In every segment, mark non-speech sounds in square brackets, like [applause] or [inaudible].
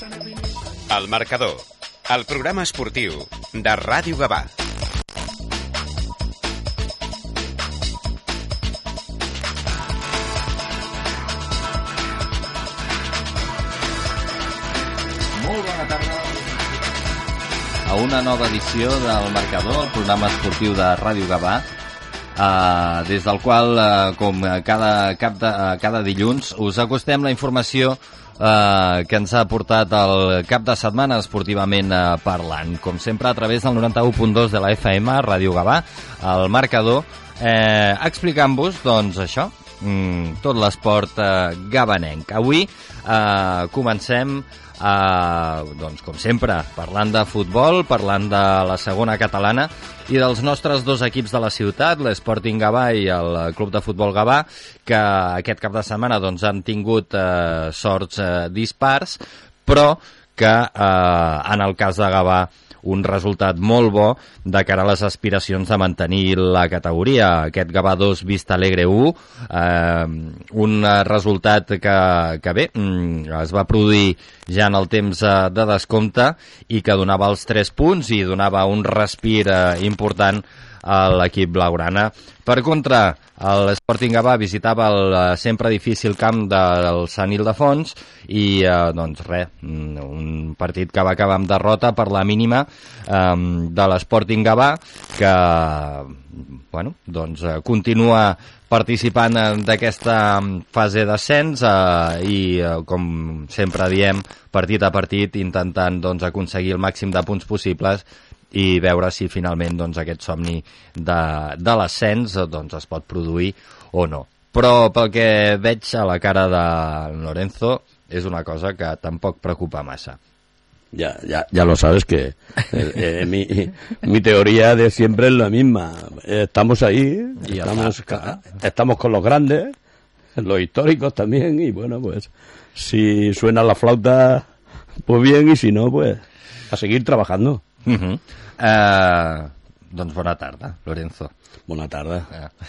El marcador, el programa esportiu de Ràdio Gavà. A una nova edició del Marcador, el programa esportiu de Ràdio Gavà, eh, des del qual, eh, com cada, cap de, eh, cada dilluns, us acostem la informació que ens ha portat el cap de setmana esportivament eh, parlant. Com sempre, a través del 91.2 de la FM, Ràdio Gavà, el marcador, eh, explicant-vos, doncs, això, mm, tot l'esport eh, gabanenc. Avui eh, comencem Uh, doncs, com sempre, parlant de futbol, parlant de la segona catalana i dels nostres dos equips de la ciutat, l'Sporting Gavà i el Club de Futbol Gavà, que aquest cap de setmana doncs, han tingut uh, sorts uh, dispars, però que uh, en el cas de Gavà un resultat molt bo de cara a les aspiracions de mantenir la categoria. Aquest Gavà 2 Vista Alegre 1, eh, un resultat que, que bé, mm, es va produir ja en el temps eh, de descompte i que donava els 3 punts i donava un respir eh, important a l'equip blaugrana. Per contra, l'Sporting Gavà visitava el eh, sempre difícil camp del Sant Ildefons i, eh, doncs, res, un partit que va acabar amb derrota per la mínima eh, de l'Sporting Gavà, que, bueno, doncs, eh, continua participant d'aquesta fase d'ascens eh, i, eh, com sempre diem, partit a partit, intentant doncs, aconseguir el màxim de punts possibles i veure si finalment doncs, aquest somni de, de l'ascens doncs, es pot produir o no. Però pel que veig a la cara de Lorenzo és una cosa que tampoc preocupa massa. Ya, ya, ya lo sabes que eh, eh, mi, mi teoría de siempre es la misma. Estamos ahí, estamos, estamos con los grandes, los históricos también, y bueno, pues si suena la flauta, pues bien, y si no, pues a seguir trabajando. Uh -huh. uh, doncs bona tarda, Lorenzo. Bona tarda.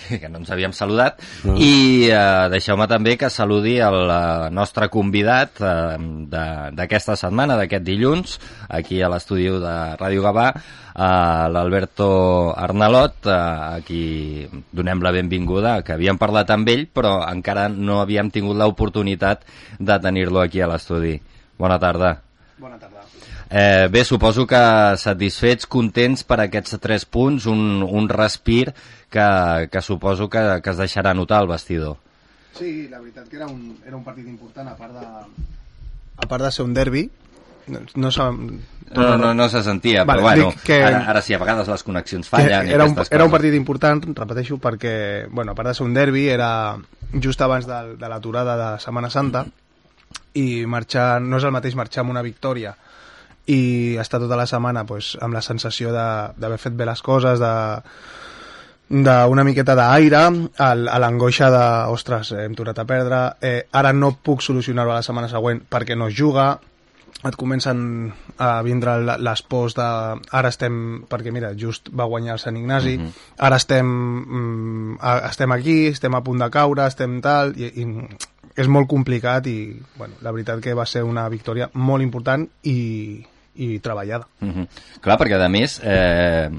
Eh, que no ens havíem saludat. No. I eh, deixeu-me també que saludi el eh, nostre convidat eh, de- d'aquesta setmana, d'aquest dilluns, aquí a l'estudi de Ràdio Gavà, eh, l'Alberto Arnalot, eh, a qui donem la benvinguda, que havíem parlat amb ell, però encara no havíem tingut l'oportunitat de tenir-lo aquí a l'estudi. Bona tarda. Bona tarda. Eh, bé, suposo que satisfets, contents per aquests tres punts, un, un respir que, que suposo que, que es deixarà notar al vestidor. Sí, la veritat que era un, era un partit important, a part de, a part de ser un derbi. No, no sabem... No, no, no se sentia, Vale, però bueno, que- ara, ara sí, a vegades les connexions fallen era, un, era un partit important, repeteixo, perquè, bueno, a part de ser un derbi, era just abans de, de l'aturada de Setmana Santa i marxar, no és el mateix marxar amb una victòria i estar tota la setmana pues, amb la sensació de- d'haver fet bé les coses, de d'una miqueta d'aire a l'angoixa de, ostres, eh, hem tornat a perdre, eh, ara no puc solucionar-ho a la setmana següent perquè no es juga, et comencen a vindre les pors de... Ara estem... Perquè, mira, just va guanyar el Sant Ignasi, Mhm. ara estem, mm, a, estem aquí, estem a punt de caure, estem tal... I, i és molt complicat i, bueno, la veritat que va ser una victòria molt important i, i treballada. Uh -huh. Clar, perquè a més, eh,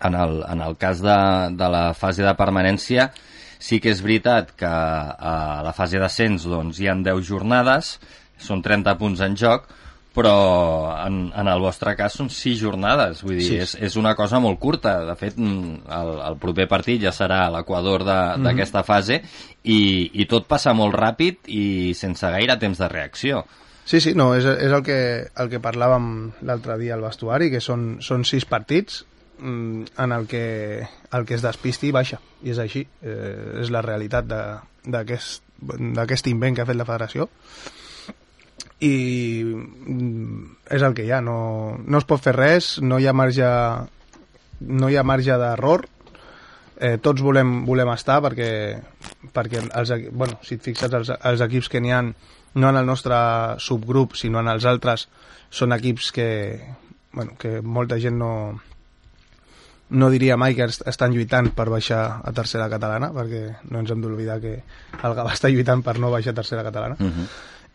en, el, en el cas de, de la fase de permanència, sí que és veritat que a la fase d'ascens doncs, hi han 10 jornades, són 30 punts en joc, però en, en el vostre cas són 6 jornades, vull dir, Sí. és, és una cosa molt curta. De fet, mm, el, el proper partit ja serà l'equador de- d'aquesta mm -hmm. fase i, i tot passa molt ràpid i sense gaire temps de reacció. Sí, sí, no, és, és el, que, el que parlàvem l'altre dia al vestuari, que són, són sis partits mm, en el que el que es despisti baixa, i és així. Eh, és la realitat d'aquest invent que ha fet la federació i mm, és el que hi ha, no, no es pot fer res, no hi ha marge no hi ha marge d'error eh, tots volem, volem estar perquè, perquè els, bueno, si et fixes els, els equips que n'hi han no en el nostre subgrup sinó en els altres són equips que, bueno, que molta gent no no diria mai que est- estan lluitant per baixar a tercera catalana perquè no ens hem d'oblidar que el Gavà està lluitant per no baixar a tercera catalana Uh -huh.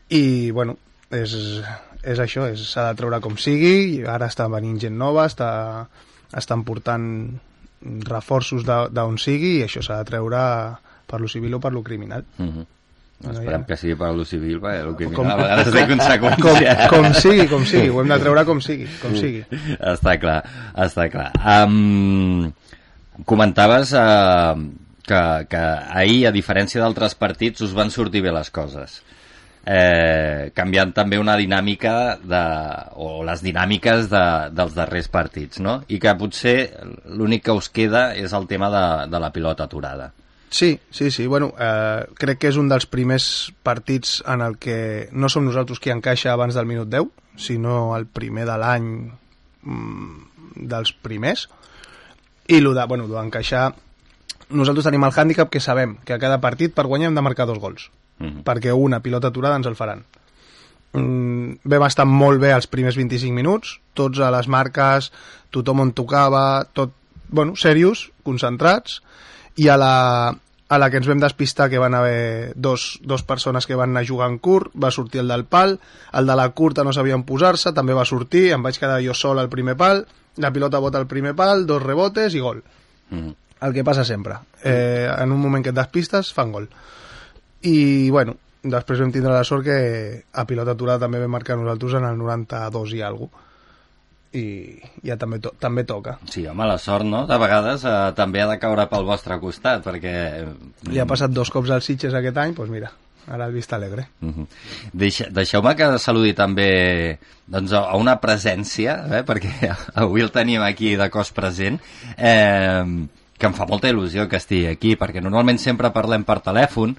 i bueno, és, és això, s'ha de treure com sigui, i ara està venint gent nova, està, estan portant reforços d'on sigui, i això s'ha de treure per lo civil o per lo criminal. Uh -huh. Bueno, Esperem ja. que sigui per lo civil, perquè el criminal Com- a vegades té Com, conseqüències. com sigui, com sigui, ho hem de treure com sigui, com sigui. Està clar, està clar. Um, comentaves uh, que, que ahir, a diferència d'altres partits, us van sortir bé les coses. Eh, canviant també una dinàmica de, o les dinàmiques de, dels darrers partits, no? I que potser l'únic que us queda és el tema de, de la pilota aturada. Sí, sí, sí. Bueno, eh, crec que és un dels primers partits en el que no som nosaltres qui encaixa abans del minut 10, sinó el primer de l'any mm, dels primers. I el de, bueno, d'encaixar... Nosaltres tenim el hàndicap que sabem que a cada partit per guanyar hem de marcar dos gols, Mhm. perquè una pilota aturada ens el faran. Mm, vam estar molt bé els primers 25 minuts, tots a les marques, tothom on tocava, tot, bueno, serios, concentrats, i a la, a la que ens vam despistar que van haver dos, dos persones que van anar jugant curt, va sortir el del pal, el de la curta no sabien posar-se, també va sortir, em vaig quedar jo sol al primer pal, la pilota bota al primer pal, dos rebotes i gol. Mhm. El que passa sempre. Eh, en un moment que et despistes, fan gol. I, bueno, després vam tindre la sort que a pilota aturada també vam marcar nosaltres en el 92 i alguna cosa. I ja també, to també toca. Sí, home, la sort, no? De vegades eh, també ha de caure pel vostre costat, perquè... Li ha passat dos cops als Sitges aquest any, doncs mira, ara el vist alegre. Mhm. Deixe, Deixeu-me que saludi també doncs, a a una presència, eh, perquè [laughs] avui el tenim aquí de cos present, eh, que em fa molta il·lusió que estigui aquí, perquè normalment sempre parlem per telèfon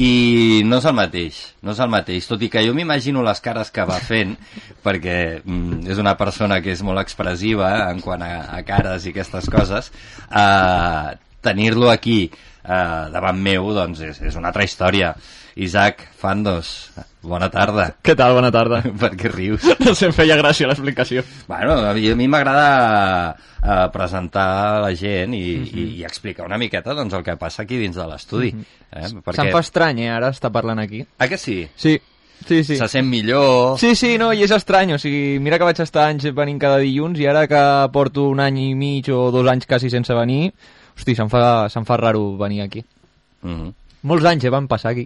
i no és el mateix, no és el mateix, tot i que jo m'imagino les cares que va fent, [laughs] perquè mm, és una persona que és molt expressiva en quant a, a cares i aquestes coses, eh, tenir-lo aquí eh, davant meu doncs és, és una altra història. Isaac Fandos, bona tarda. Què tal? Bona tarda. [laughs] per què rius? No sé, em feia gràcia l'explicació. Bueno, a mi, mi m'agrada eh, presentar la gent i, i, i explicar una miqueta doncs, el que passa aquí dins de l'estudi. Eh? Se'm fa estrany, eh, ara estar parlant aquí. Ah, que sí? Sí, sí, sí. Se sent millor... Sí, sí, no, i és estrany, o sigui, mira que vaig estar anys venint cada dilluns i ara que porto un any i mig o dos anys quasi sense venir, hosti, se'm fa, se'm fa raro venir aquí. Mm -hmm. Molts anys eh, van passar aquí,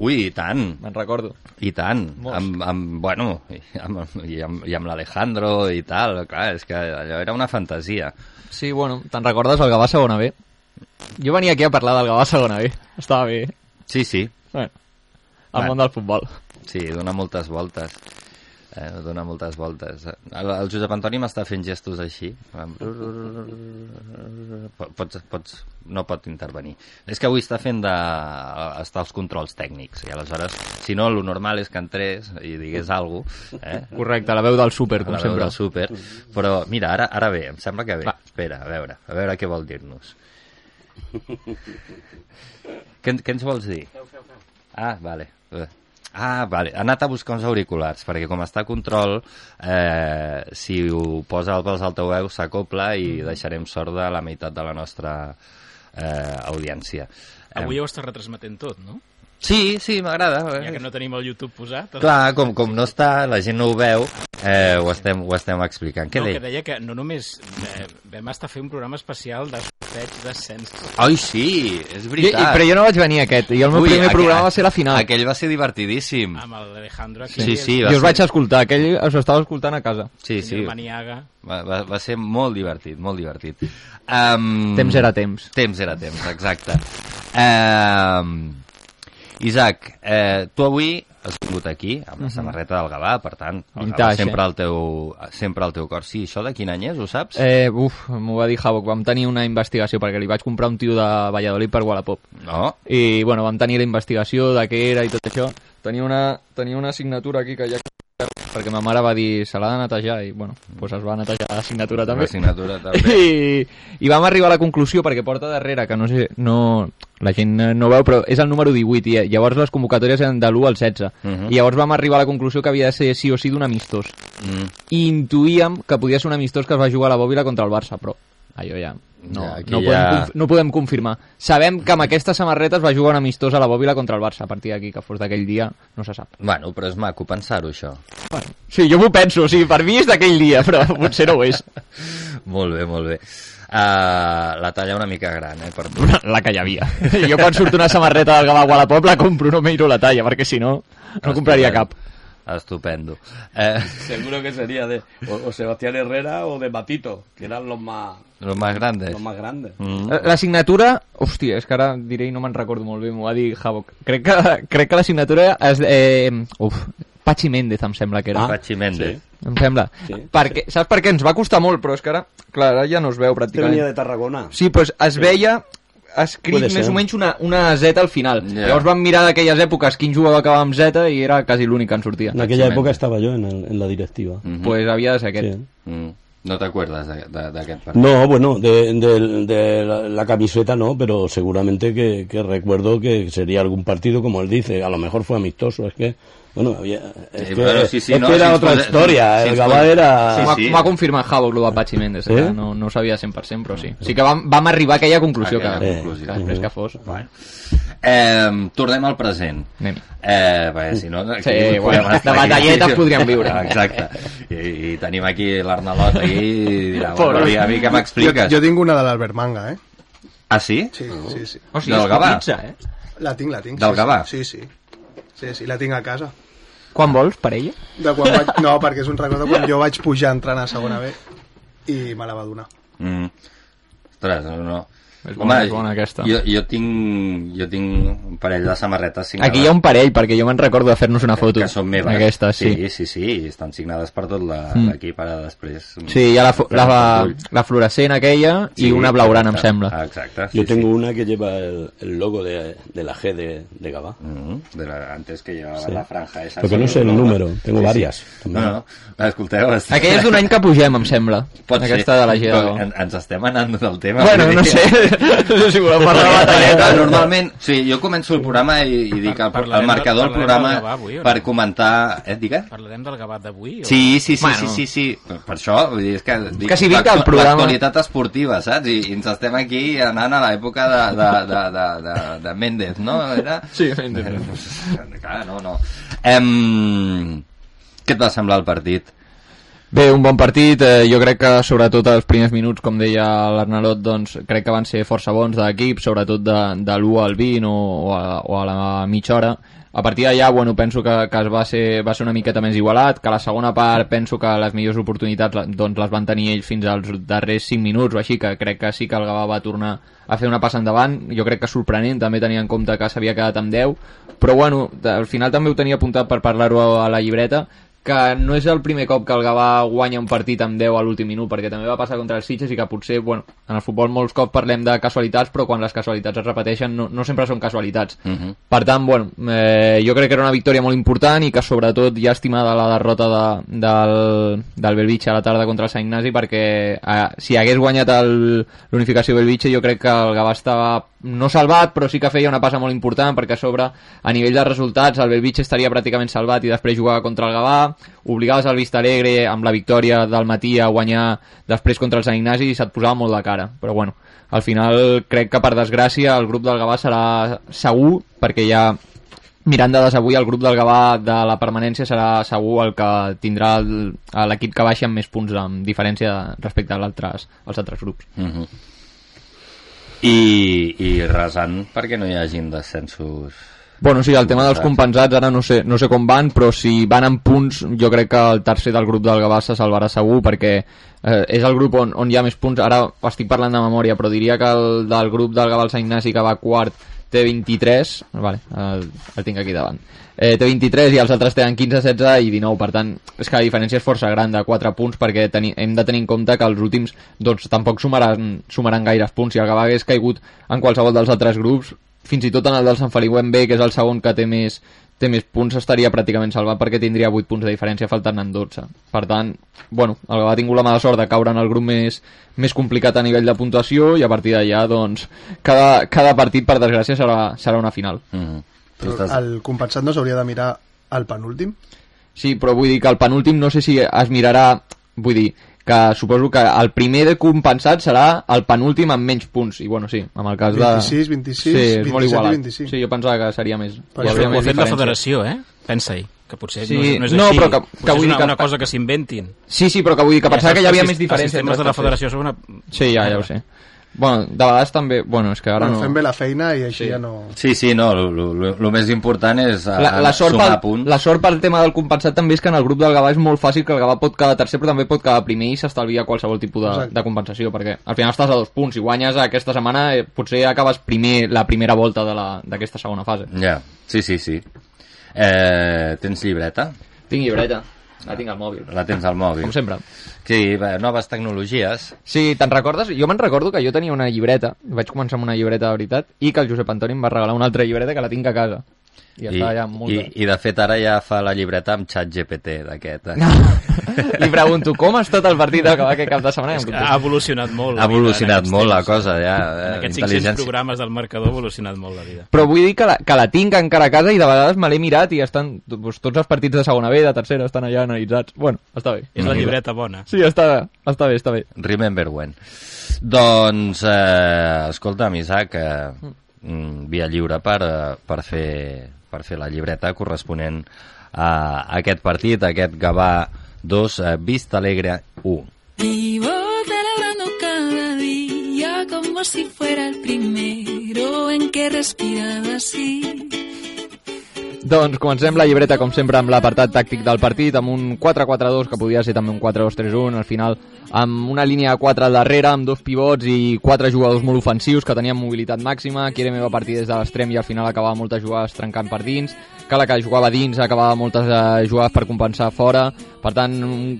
Ui, i tant, me'n recordo. i tant. Molts. Amb, amb, bueno, i amb, i amb, i amb l'Alejandro i tal, clar, és que allò era una fantasia. Sí, bueno, te'n recordes el Gavà segona B? Jo venia aquí a parlar del Gavà segona B, estava bé. Sí, sí, Bueno, el Bueno. món del futbol. Sí, dona moltes voltes. Eh, dona moltes voltes. El, el Josep Antoni m'està fent gestos així. Pots, pots, no pot intervenir. És que avui està fent de... està als controls tècnics i aleshores, si no, lo normal és que entrés i digués alguna cosa, eh? Correcte, la veu del súper, com a la veu sempre. del súper. Però mira, ara, ara bé, em sembla que bé. Va. Espera, a veure, a veure què vol dir-nos. què, què ens vols dir? Ah, vale. Ah, vale. Ha anat a buscar uns auriculars, perquè com està a control, eh, si ho posa al pels altaveu s'acopla i deixarem sorda la meitat de la nostra eh, audiència. Avui ho està retransmetent tot, no? Sí, sí, m'agrada. Ja que no tenim el YouTube posat. doncs- Clar, com, com no està, la gent no ho veu, eh, ho, estem, ho estem explicant. Què no, deia? que deia que no només eh, vam estar fent un programa especial de sorteig d'ascens. Ai, sí, és I, i, veritat. però jo no vaig venir aquest, i el meu Ui, primer aquell- programa va ser la final. Aquell va ser divertidíssim. amb l'Alejandro aquí. Sí, sí, va us ser, vaig escoltar, aquell us estava escoltant a casa. sí, El sí, Maniaga. va, va, va ser molt divertit, molt divertit. Um, Temps era temps. Temps era temps, exacte. Um, Isaac, eh, tu avui has vingut aquí amb la samarreta del Gavà, per tant, el Gavà Vintage, sempre, eh? al teu, sempre al teu cor. Sí, això de quin any és, ho saps? Eh, uf, m'ho va dir Havoc, vam tenir una investigació perquè li vaig comprar un tio de Valladolid per Wallapop. No? I, bueno, vam tenir la investigació de què era i tot això. Tenia una, tenia una signatura aquí que ja perquè ma mare va dir se l'ha de netejar i, bueno, doncs es va netejar la signatura també. La signatura també. [laughs] I, I vam arribar a la conclusió, perquè porta darrere, que no sé, no, la gent no veu, però és el número 18, i eh, llavors les convocatòries eren de l'1 al 16. Mhm. I llavors vam arribar a la conclusió que havia de ser sí o sí d'un amistós. Mm, I intuïem que podia ser un amistós que es va jugar a la Bòbila contra el Barça, però allò ja no, Ja, no, ja- podem, conf- no podem confirmar. Sabem que amb aquestes samarretes va jugar un amistós a la Bòbila contra el Barça. A partir d'aquí, que fos d'aquell dia, no se sap. Bueno, però és maco pensar-ho, això. Bueno, sí, jo m'ho penso, sí, per mi és d'aquell dia, però [laughs] potser no ho és. [laughs] molt bé, molt bé. Uh, la talla una mica gran, eh, per tu. La que hi havia. [laughs] Jo quan surt una samarreta del Gavà Wallapop la compro, no miro la talla, perquè si no, no compraria cap. Estupendo. Eh, Seguro que sería de o, o Sebastián Herrera o de Matito, que eran los más, los más grandes. los más grandes. Mm. La, signatura, hòstia, és que ara diré i no me'n recordo molt bé, m'ho va dir Havok. Crec que, crec que la signatura és... Eh, uf, Pachi Méndez, em sembla que era. Ah, Pachi Méndez. Em sembla. Sí. Perquè, saps per què? Ens va costar molt, però és que ara, clar, ara ja no es veu pràcticament. de Tarragona. Sí, doncs es veia escrit més o menys una, una Z al final. Ja. Llavors vam mirar d'aquelles èpoques quin jugador acabava amb Z i era quasi l'únic que en sortia. En aquella Méndez. época estaba yo en, el- en la directiva. Mhm. pues havia de ser aquest. Sí. Mm. No de- d'aquest partit? No, bueno, de, de- de la, la camiseta no, pero seguramente que, que recuerdo que sería algún partido, como él dice, a lo mejor fue amistoso, es que, bueno, había, es Sí, que, bueno, sí, sí, es no, que era sí, otra fue- historia, sí, el fue- Gabá era... Sí, sí. ha- m'ho ha confirmat Havok, el de Pachi Méndez, Sí? eh? no, no ho sabia 100%, però sí. Sí que vam, vam arribar a aquella conclusió Aquella que, conclusió. que després que fos. Bueno. Eh, tornem al present. Anem. Eh, perquè si no... aquí Sí, podem bueno, de aquí. batalletes podríem viure. Exacte. I, i tenim aquí l'Arnalot aquí i dirà, bueno, a mi què Jo, m'expliques? jo tinc una de l'Albert Manga, eh? Ah, sí? Sí, sí, sí. O sigui, Del es Gavà. cotitza, eh? La tinc, la tinc. Del sí, Gavà? Sí, sí. Sí, sí, la tinc a casa. Quan vols, per ella? De quan vaig... No, perquè és un record de quan jo vaig pujar entrant a segona B i me la va donar. Mm. Ostres, no, no. És bona, és bona aquesta. Jo, jo, tinc, jo tinc un parell de samarretes signades. Aquí hi ha un parell, perquè jo me'n recordo de fer-nos una foto. que són meves. Aquestes, sí. Sí, sí, sí, i estan signades per tot la- Mm. l'equip ara després. Sí, hi ha la, la, la, la fluorescent aquella Sí, i una blaurana, em exacte. sembla. Ah, exacte. Yo sí, tengo sí. una que lleva el, el logo de, de la G de, de Gabá. Mm, de la, antes que llevaba Sí. la franja esa. Lo que no sí, sé el no, número, no. tengo varias No, también. no, escolteu... est- Aquella és d'un any que pugem, em sembla. Pot Aquesta ser. de la Però G2. en, ens estem anant del tema. Bueno, no sé. [laughs] No sé si voleu parlar de batalleta. Normalment, sí, jo començo el programa i, i dic el, el marcador del programa del Gavà avui, no? per comentar... Eh, digues? Parlarem del Gavat d'avui? o- Sí, sí, sí, Bueno. sí, sí, sí. Per, per això, vull dir, és que... Dic, Que si vinc al l'actu- programa- L'actualitat esportiva, saps? I, I ens estem aquí anant a l'època de, de, de, de, de, de Méndez, no? Era... Sí, Méndez. Eh, Clar, no, no. Em... Què et va semblar el partit? Bé, un bon partit, eh, jo crec que sobretot els primers minuts, com deia l'Arnalot, doncs crec que van ser força bons de l'equip, sobretot de, de l'1 al 20 o, o, a, o a la mitja hora. A partir d'allà, bueno, penso que, que es va, ser, va ser una miqueta més igualat, que la segona part penso que les millors oportunitats doncs, les van tenir ells fins als darrers 5 minuts o així, que crec que sí que el Gavà va tornar a fer una passa endavant, jo crec que sorprenent, també tenia en compte que s'havia quedat amb 10, però bueno, al final també ho tenia apuntat per parlar-ho a la llibreta, que no és el primer cop que el Gavà guanya un partit amb 10 a l'últim minut, perquè també va passar contra els Sitges i que potser, bueno, en el futbol molts cops parlem de casualitats, però quan les casualitats es repeteixen no, no sempre són casualitats. Uh -huh. Per tant, bueno, eh, jo crec que era una victòria molt important i que sobretot llàstima de la derrota de, del, del Belvitge a la tarda contra el Sant Ignasi perquè eh, si hagués guanyat l'unificació Belvitge jo crec que el Gavà estava no salvat però sí que feia una passa molt important perquè a sobre a nivell de resultats el Belvitge estaria pràcticament salvat i després jugava contra el Gavà. Obligaves el Vista Alegre amb la victòria del matí a guanyar després contra el Sant Ignasi i se't posava molt de cara. Però bueno, al final crec que per desgràcia el grup del Gavà serà segur perquè ja mirant dades avui el grup del Gavà de la permanència serà segur el que tindrà l'equip que baixi amb més punts amb diferència respecte als altres, als altres grups. Uh -huh. I, i resant perquè no hi hagin descensos. Bueno, sí, el tema dels compensats. ara no sé, no sé com van, però si van en punts jo crec que el tercer del grup del Gavà se salvarà segur perquè eh, és el grup on, on hi ha més punts, ara estic parlant de memòria però diria que el del grup del Gavà el Sant Ignasi que va quart té 23 vale, el, el tinc aquí davant. Eh, té 23 i els altres tenen 15, 16 i 19, per tant, és que la diferència és força gran de 4 punts perquè teni, hem de tenir en compte que els últims doncs tampoc sumaran, sumaran gaires punts si el Gavà hagués caigut en qualsevol dels altres grups fins i tot en el del Sant Feliu en B, que és el segon que té més, té més punts, estaria pràcticament salvat perquè tindria 8 punts de diferència faltant en 12. Per tant, bueno, el Gavà ha tingut la mala sort de caure en el grup més, més complicat a nivell de puntuació i a partir d'allà, doncs, cada, cada partit, per desgràcia, serà, serà una final. uh -huh. Però el compensat no s'hauria de mirar al penúltim? Sí, però vull dir que el penúltim no sé si es mirarà... Vull dir, que suposo que el primer de compensat serà el penúltim amb menys punts, i bueno, sí, amb el cas de... 26, 26, sí, és molt 27 i igualat. 25. Sí, jo pensava que seria més... Per hi hauria Ho ha més fet la diferència. federació, eh? Pensa-hi, que potser Sí, no, és, no és no, així. però que- que vull és dir una, que- una cosa que s'inventin. Sí, sí, però que vull dir que pensava que hi havia més diferència. Els sistemes de la federació són una... Sí, ja, ja ho sé. Bueno, de vegades també... Bueno, és que ara Bueno, no... fem bé la feina i així Sí. ja no... Sí, sí, no, el més important és a, la, la, sort sumar pel, punts. la sort pel tema del compensat també és que en el grup del Gavà és molt fàcil que el Gavà pot quedar tercer però també pot quedar primer i s'estalvia qualsevol tipus de, Exacte. de compensació perquè al final estàs a dos punts i guanyes aquesta setmana eh, potser acabes primer la primera volta de la- d'aquesta segona fase Ja, sí, sí, sí. Eh, tens llibreta? tinc llibreta, la tinc al mòbil La tens al mòbil? com sempre Sí, bé, noves tecnologies. Sí, te'n recordes? Jo me'n recordo que jo tenia una llibreta, vaig començar amb una llibreta de veritat, i que el Josep Antoni em va regalar una altra llibreta que la tinc a casa. I, I, està ja molt i, I de fet ara ja fa la llibreta amb xat GPT d'aquest. Eh? [laughs] Li pregunto, com ha estat el partit del Gavà aquest cap de setmana? I em Ha evolucionat molt. la Ha en evolucionat molt la temps. cosa, ja. En Eh? aquests 500 programes del marcador ha evolucionat molt la vida. Però vull dir que la, que la tinc encara a casa i de vegades me l'he mirat i estan doncs, tots els partits de segona B, de tercera, estan allà analitzats. Bueno, està bé. És la llibreta bona. Sí, està, està bé, està bé. Remember when. Doncs, eh, escolta'm, Isaac, eh, mm, via lliure per, eh, per, fer, per fer la llibreta corresponent a aquest partit, a aquest Gavà 2, eh, Vista Alegre 1. Vivo celebrando cada día como si fuera el primero en que he respirado así. Doncs comencem la llibreta, com sempre, amb l'apartat tàctic del partit, amb un 4-4-2, que podia ser també un 4-2-3-1, al final amb una línia de 4 al darrere, amb dos pivots i quatre jugadors molt ofensius que tenien mobilitat màxima, Kiereme va partir des de l'extrem i al final acabava moltes jugades trencant per dins, Cala que jugava dins acabava moltes jugades per compensar fora, per tant,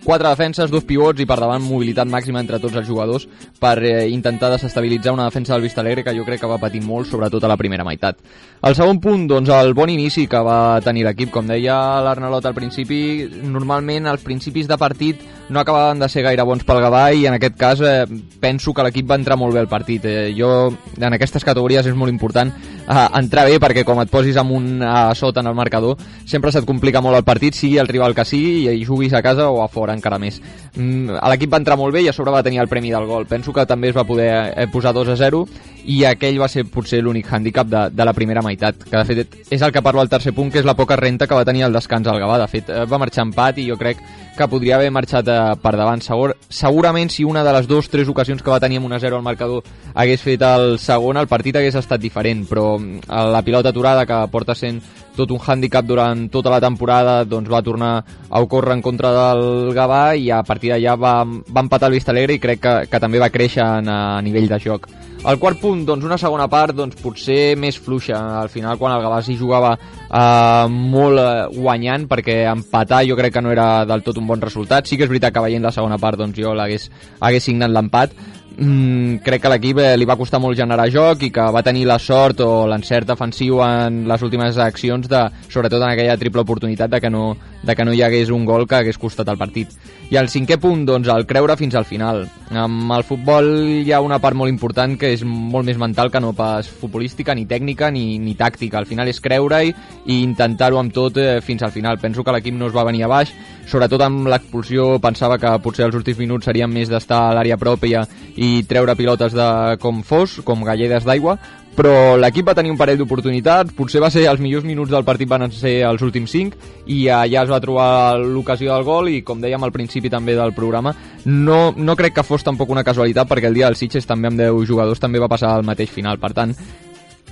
quatre defenses, dos pivots i per davant mobilitat màxima entre tots els jugadors per eh, intentar desestabilitzar una defensa del Vista Alegre que jo crec que va patir molt, sobretot a la primera meitat. El segon punt, doncs, el bon inici que va tenir l'equip. Com deia l'Arnalot al principi, normalment als principis de partit no acabaven de ser gaire bons pel Gavà i en aquest cas eh, penso que l'equip va entrar molt bé al partit. Eh, jo, en aquestes categories és molt important eh, entrar bé perquè com et posis amb un a sota en el marcador sempre se't complica molt el partit, sigui el rival que sigui i juguis a casa o a fora encara més. Mm, L'equip va entrar molt bé i a sobre va tenir el premi del gol. Penso que també es va poder eh, posar 2 a 0 i aquell va ser potser l'únic hàndicap de, de la primera meitat, que de fet és el que parlo al tercer punt, que és la poca renta que va tenir el descans al Gavà. De fet, eh, va marxar empat i jo crec que podria haver marxat eh, per davant. Segur, segurament si una de les dues tres ocasions que va tenir amb 1 a 0 al marcador hagués fet el segon, el partit hagués estat diferent, però mm, la pilota aturada que porta sent tot un hàndicap durant tota la temporada doncs va tornar a ocórrer en contra del Gavà i a partir d'allà va, va empatar el Vista Alegre i crec que, que també va créixer en, a nivell de joc. El quart punt, doncs una segona part doncs potser més fluixa. Al final quan el Gavà s'hi jugava eh, molt eh, guanyant perquè empatar jo crec que no era del tot un bon resultat. Sí que és veritat que veient la segona part doncs jo l'hagués hagués signat l'empat, mm, crec que l'equip eh, li va costar molt generar joc i que va tenir la sort o l'encert defensiu en les últimes accions, de, sobretot en aquella triple oportunitat de que, no, de que no hi hagués un gol que hagués costat el partit. I el cinquè punt, doncs, el creure fins al final. Amb el futbol hi ha una part molt important que és molt més mental que no pas futbolística, ni tècnica, ni, ni tàctica. Al final és creure-hi i intentar-ho amb tot eh, fins al final. Penso que l'equip no es va venir a baix, sobretot amb l'expulsió pensava que potser els últims minuts serien més d'estar a l'àrea pròpia i treure pilotes de com fos, com galledes d'aigua, però l'equip va tenir un parell d'oportunitats, potser va ser els millors minuts del partit van ser els últims 5 i allà es va trobar l'ocasió del gol i com dèiem al principi també del programa no, no crec que fos tampoc una casualitat perquè el dia del Sitges també amb 10 jugadors també va passar al mateix final, per tant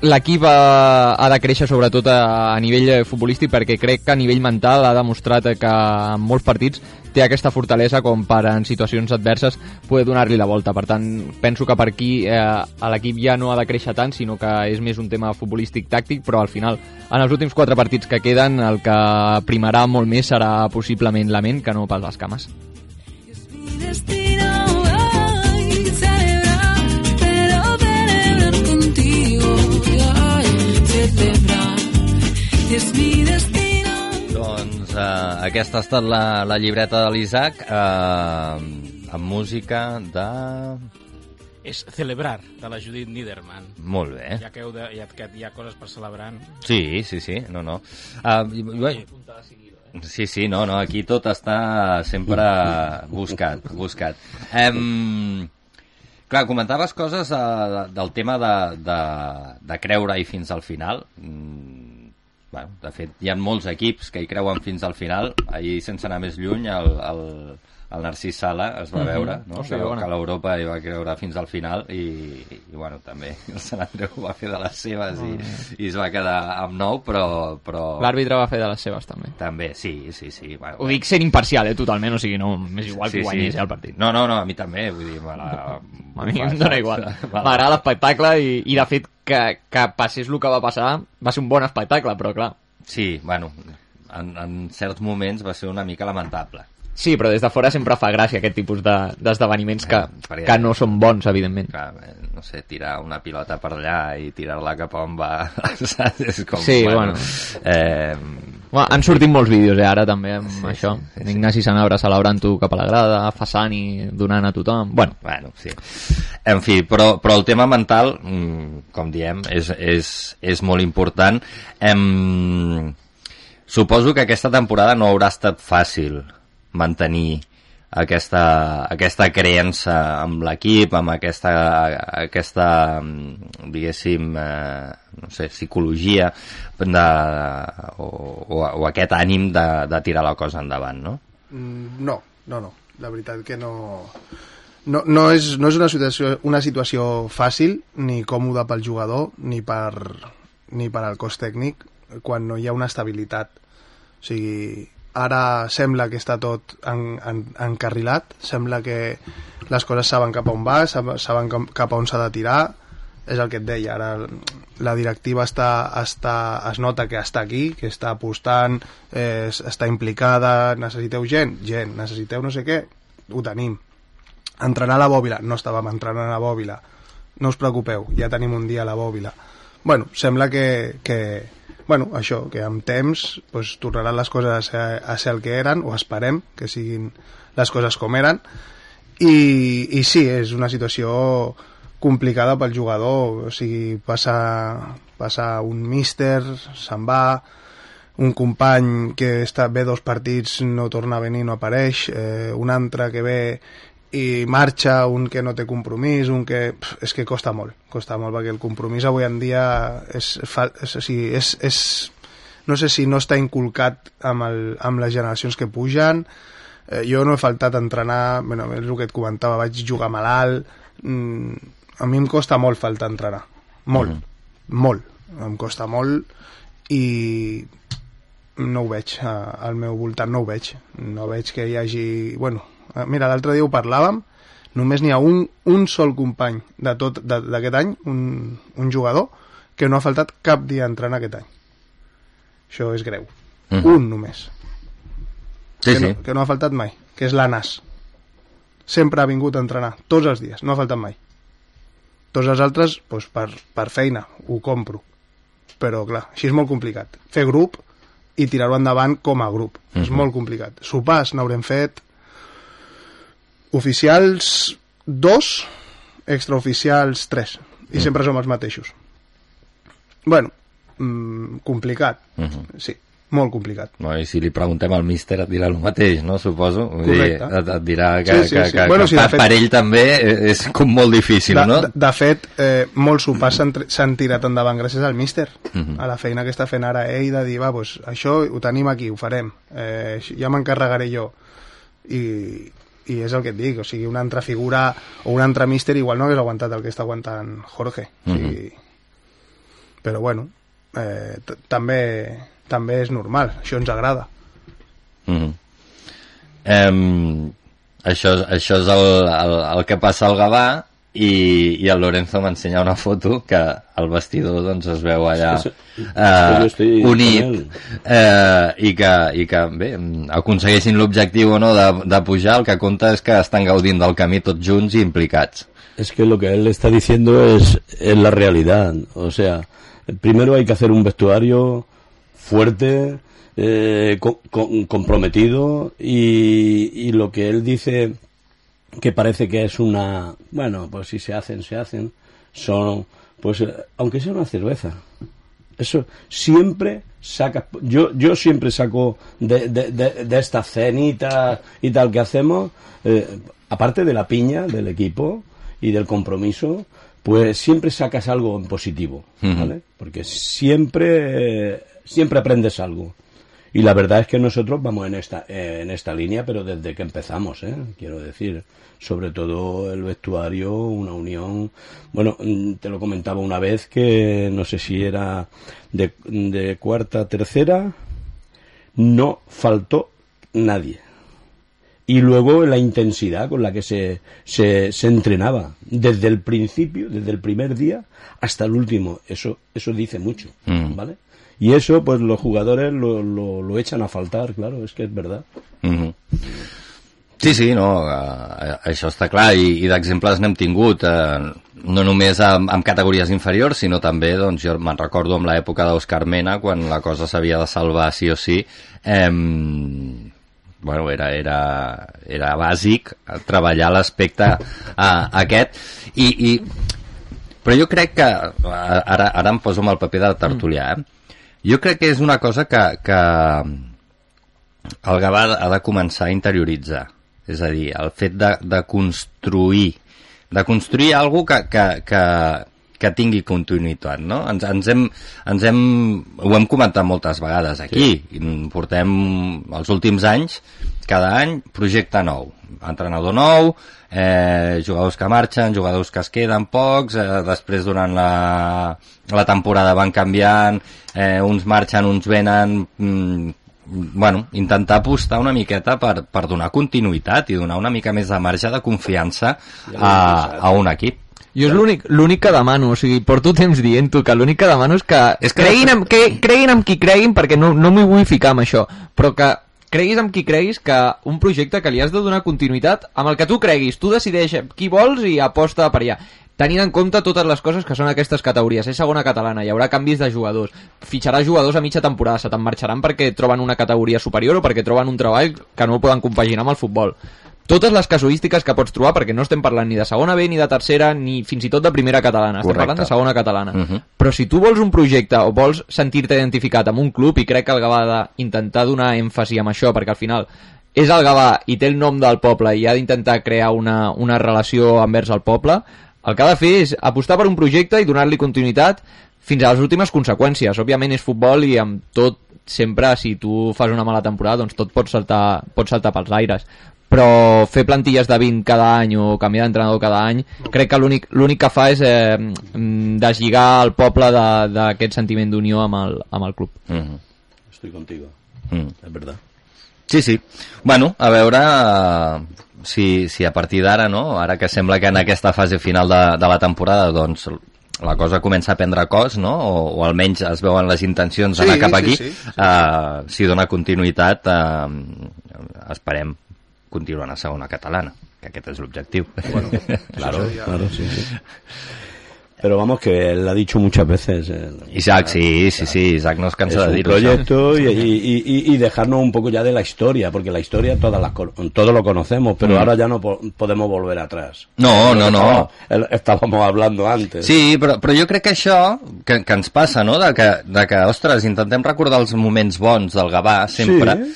l'equip ha, ha de créixer sobretot a, a nivell eh, futbolístic perquè crec que a nivell mental ha demostrat que en molts partits té aquesta fortalesa com per en situacions adverses poder donar-li la volta. Per tant, penso que per aquí eh, l'equip ja no ha de créixer tant, sinó que és més un tema futbolístic tàctic, però al final, en els últims quatre partits que queden, el que primarà molt més serà possiblement la ment que no pas les cames. Es. Doncs eh, aquesta ha estat la, la llibreta de l'Isaac eh, amb música de... És celebrar, de la Judith Niederman. Molt bé. Ja que, heu de, ja que hi ha coses per celebrar... Sí, sí, sí, no, no. Uh, bé, Sí, sí, no, no, aquí tot està sempre buscat, buscat. Em, clar, comentaves coses de, del tema de, de, de creure-hi fins al final. Mm, bueno, de fet, hi ha molts equips que hi creuen fins al final. Ahir, sense anar més lluny, el, el, el Narcís Sala es va veure, no? Hòstia, que, bona. que l'Europa hi va creure fins al final i, i, bueno, també el Sant Andreu va fer de les seves i, i es va quedar amb nou, però... però... L'àrbitre va fer de les seves, també. També, sí, sí, sí. Bueno, Ho dic sent imparcial, eh, totalment, o sigui, no, m'és igual Sí, que sí. guanyés eh, el partit. No, no, no, a mi també, vull dir, me la... A mi em dóna igual. [laughs] M'agrada l'espectacle i, i de fet que, que passés el que va passar va ser un bon espectacle, però clar. Sí, bueno, en, en certs moments va ser una mica lamentable. Sí, però des de fora sempre fa gràcia aquest tipus de- d'esdeveniments que, perquè- que no són bons, evidentment. Clar, eh, no sé, tirar una pilota per allà i tirar-la cap on va, [laughs] saps? És com, Sí, bueno. Eh, Bueno, han sortit molts vídeos, eh, ara, també, amb Sí, això. sí, sí, sí. Ignasi Sanabra celebrant-ho cap a la grada, Fasani donant a tothom... Bueno, Bueno, sí. En fi, però, però el tema mental, mm, com diem, és, és, és molt important. Em, suposo que aquesta temporada no haurà estat fàcil mantenir aquesta, aquesta creença amb l'equip, amb aquesta, aquesta mm, diguéssim, eh, no sé, psicologia de, o, o, o aquest ànim de, de tirar la cosa endavant, no? Mm, No, no, no. La veritat que no... No, no és, no és una, situació, una situació fàcil ni còmoda pel jugador ni per, ni per al cos tècnic quan no hi ha una estabilitat. O sigui, ara sembla que està tot en, en, encarrilat, sembla que les coses saben cap a on va, sab- saben cap a on s'ha de tirar, és el que et deia, ara la directiva està, està, es nota que està aquí, que està apostant, eh, es- està implicada, necessiteu gent, gent, necessiteu no sé què, ho tenim. Entrenar a la bòbila, no estàvem entrenant a la bòbila, no us preocupeu, ja tenim un dia a la bòbila. Bueno, sembla que, que bueno, això, que amb temps pues, tornaran les coses a ser, a ser el que eren, o esperem que siguin les coses com eren, i, i sí, és una situació complicada pel jugador, o sigui, passa, passa un míster, se'n va, un company que està bé dos partits no torna a venir, no apareix, eh, un altre que ve i marxa, un que no té compromís, un que... Pff, és que costa molt, costa molt, perquè el compromís avui en dia és, és, sigui, és, és no sé si no està inculcat amb, el, amb les generacions que pugen, eh, jo no he faltat a entrenar, bueno, és el que et comentava, vaig jugar malalt, mm, a mi em costa molt faltar a entrenar, molt, molt, em costa molt i no ho veig, eh, al meu voltant no ho veig, no veig que hi hagi... Bueno, mira, l'altre dia ho parlàvem, només n'hi ha un, un sol company de tot d'aquest any, un, un jugador, que no ha faltat cap dia a entrenar aquest any. Això és greu. Mhm. Un només. Sí, que, sí. No, que no ha faltat mai, que és l'Anas. Sempre ha vingut a entrenar, tots els dies, no ha faltat mai. Tots els altres, doncs, per, per feina, ho compro. Però, clar, així és molt complicat. Fer grup i tirar-ho endavant com a grup. És Mhm. molt complicat. Sopars n'haurem fet oficials dos, extraoficials tres. I sempre som els mateixos. Bueno, mm, complicat. Mhm. Sí, molt complicat. No, I si li preguntem al míster et dirà el mateix, no? Suposo. Correcte. Dir, et, et dirà que, Sí, sí, que, sí. que, Bueno, que sí, per, fet- per ell també és com molt difícil, de, no? de, de fet, eh, molts sopars s'han tirat endavant gràcies al míster, Mhm. a la feina que està fent ara ell de dir, va, doncs, això ho tenim aquí, ho farem, eh, ja m'encarregaré jo. I, I és el que et dic, o sigui, una altra figura o un altre míster igual no hagués aguantat el que està aguantant Jorge. O sigui, Però bueno, eh, també, també és normal, això ens agrada. Mhm. Em, això, és- això és el, el, el que passa al Gavà i, i el Lorenzo m'ensenya una foto que al vestidor doncs, es veu allà eh, unit eh, i, que, i que bé, aconsegueixin l'objectiu o no de, de pujar el que compta és que estan gaudint del camí tots junts i implicats. Es que lo que él está diciendo es, es la realidad. O sea, primero hay que hacer un vestuario fuerte, eh, co- comprometido y, y lo que él dice que parece que es una... Bueno, pues si se hacen, se hacen. Son, pues, eh, aunque sea una cerveza. Eso siempre saca. Yo, yo siempre saco de, de, de, de estas cenitas y tal que hacemos, eh, aparte de la piña del equipo y del compromiso, pues siempre sacas algo en positivo, ¿vale? Porque siempre, siempre aprendes algo. Y la verdad es que nosotros vamos en esta, eh, en esta línea, pero desde que empezamos, ¿eh? quiero decir, sobre todo el vestuario, una unión. Bueno, mm, te lo comentaba una vez que no sé si era de, de cuarta, tercera, no faltó nadie. Y luego la intensidad con la que se, se, se entrenaba, desde el principio, desde el primer día hasta el último, eso, eso dice mucho, Mm. Y eso, pues los jugadores lo, lo, lo echan a faltar, claro, es que es verdad. Mhm. Sí, sí, no, uh, això està clar, i, i d'exemples n'hem tingut, uh, no només amb, amb categories inferiors, sinó també, doncs, jo me'n recordo amb l'època d'Òscar Mena, quan la cosa s'havia de salvar sí o sí, eh, bueno, era, era, era bàsic treballar l'aspecte uh, aquest, i, i, però jo crec que, ara, ara em poso amb el paper de tertulià, eh? Jo crec que és una cosa que, que el Gavà ha de començar a interioritzar. És a dir, el fet de, de construir de construir alguna que, que, que, que tingui continuïtat, no? Ens, ens, hem, ens hem, ho hem comentat moltes vegades aquí, sí. portem els últims anys, cada any, projecte nou, entrenador nou, eh, jugadors que marxen, jugadors que es queden pocs, eh, després durant la, la temporada van canviant, eh, uns marxen, uns venen, mm, bueno, intentar apostar una miqueta per, per donar continuïtat i donar una mica més de marge de confiança a, a un equip. Jo és l'únic l'únic que demano, o sigui, porto temps dient-ho, que l'únic que demano és que, És que- creguin, amb, que creguin amb qui creguin, perquè no, no m'hi vull ficar amb això, però que creguis amb qui creguis que un projecte que li has de donar continuïtat amb el que tu creguis, tu decideix qui vols i aposta per allà tenint en compte totes les coses que són aquestes categories. És segona catalana, hi haurà canvis de jugadors, fitxaràs jugadors a mitja temporada, se te'n marxaran perquè troben una categoria superior o perquè troben un treball que no el poden compaginar amb el futbol totes les casuístiques que pots trobar, perquè no estem parlant ni de segona B, ni de tercera, ni fins i tot de primera catalana, estem Correcte. parlant de segona catalana. Mhm. Però si tu vols un projecte o vols sentir-te identificat amb un club, i crec que el Gavà ha d'intentar donar èmfasi amb això, perquè al final és el Gavà i té el nom del poble i ha d'intentar crear una, una relació envers el poble, el que ha de fer és apostar per un projecte i donar-li continuïtat fins a les últimes conseqüències. Òbviament és futbol i amb tot sempre, si tu fas una mala temporada, doncs tot pot saltar, pot saltar pels aires però fer plantilles de 20 cada any o canviar d'entrenador cada any crec que l'únic l'únic que fa és eh, mm, deslligar el poble d'aquest sentiment d'unió amb, el, amb el club Mm -hmm. Estoy contigo, mm. es verdad. Sí, sí. Bueno, a veure eh, si, si a partir d'ara, no? ara que sembla que en aquesta fase final de, de la temporada doncs, la cosa comença a prendre cos, no? o, o almenys es veuen les intencions Sí, d'anar cap sí, aquí, sí, sí. eh, si dona continuïtat, eh, esperem continuar a segona catalana, que aquest és l'objectiu. Bueno, [laughs] claro. Claro, sí, sí. Pero vamos, que él ha dicho muchas veces. eh, Isaac, sí, sí, sí, Isaac no es es cansa de això. proyecto y, y- y- y dejarnos un poco ya de la historia, porque la historia todas las, todo lo conocemos, pero Mm. ahora ya no po- podemos volver atrás. No, no, no. Estábamos- el- Estábamos hablando antes. Sí, però, però jo crec que això que, que ens passa, no?, de que, de que, ostres, intentem recordar els moments bons del Gavà sempre. Sí.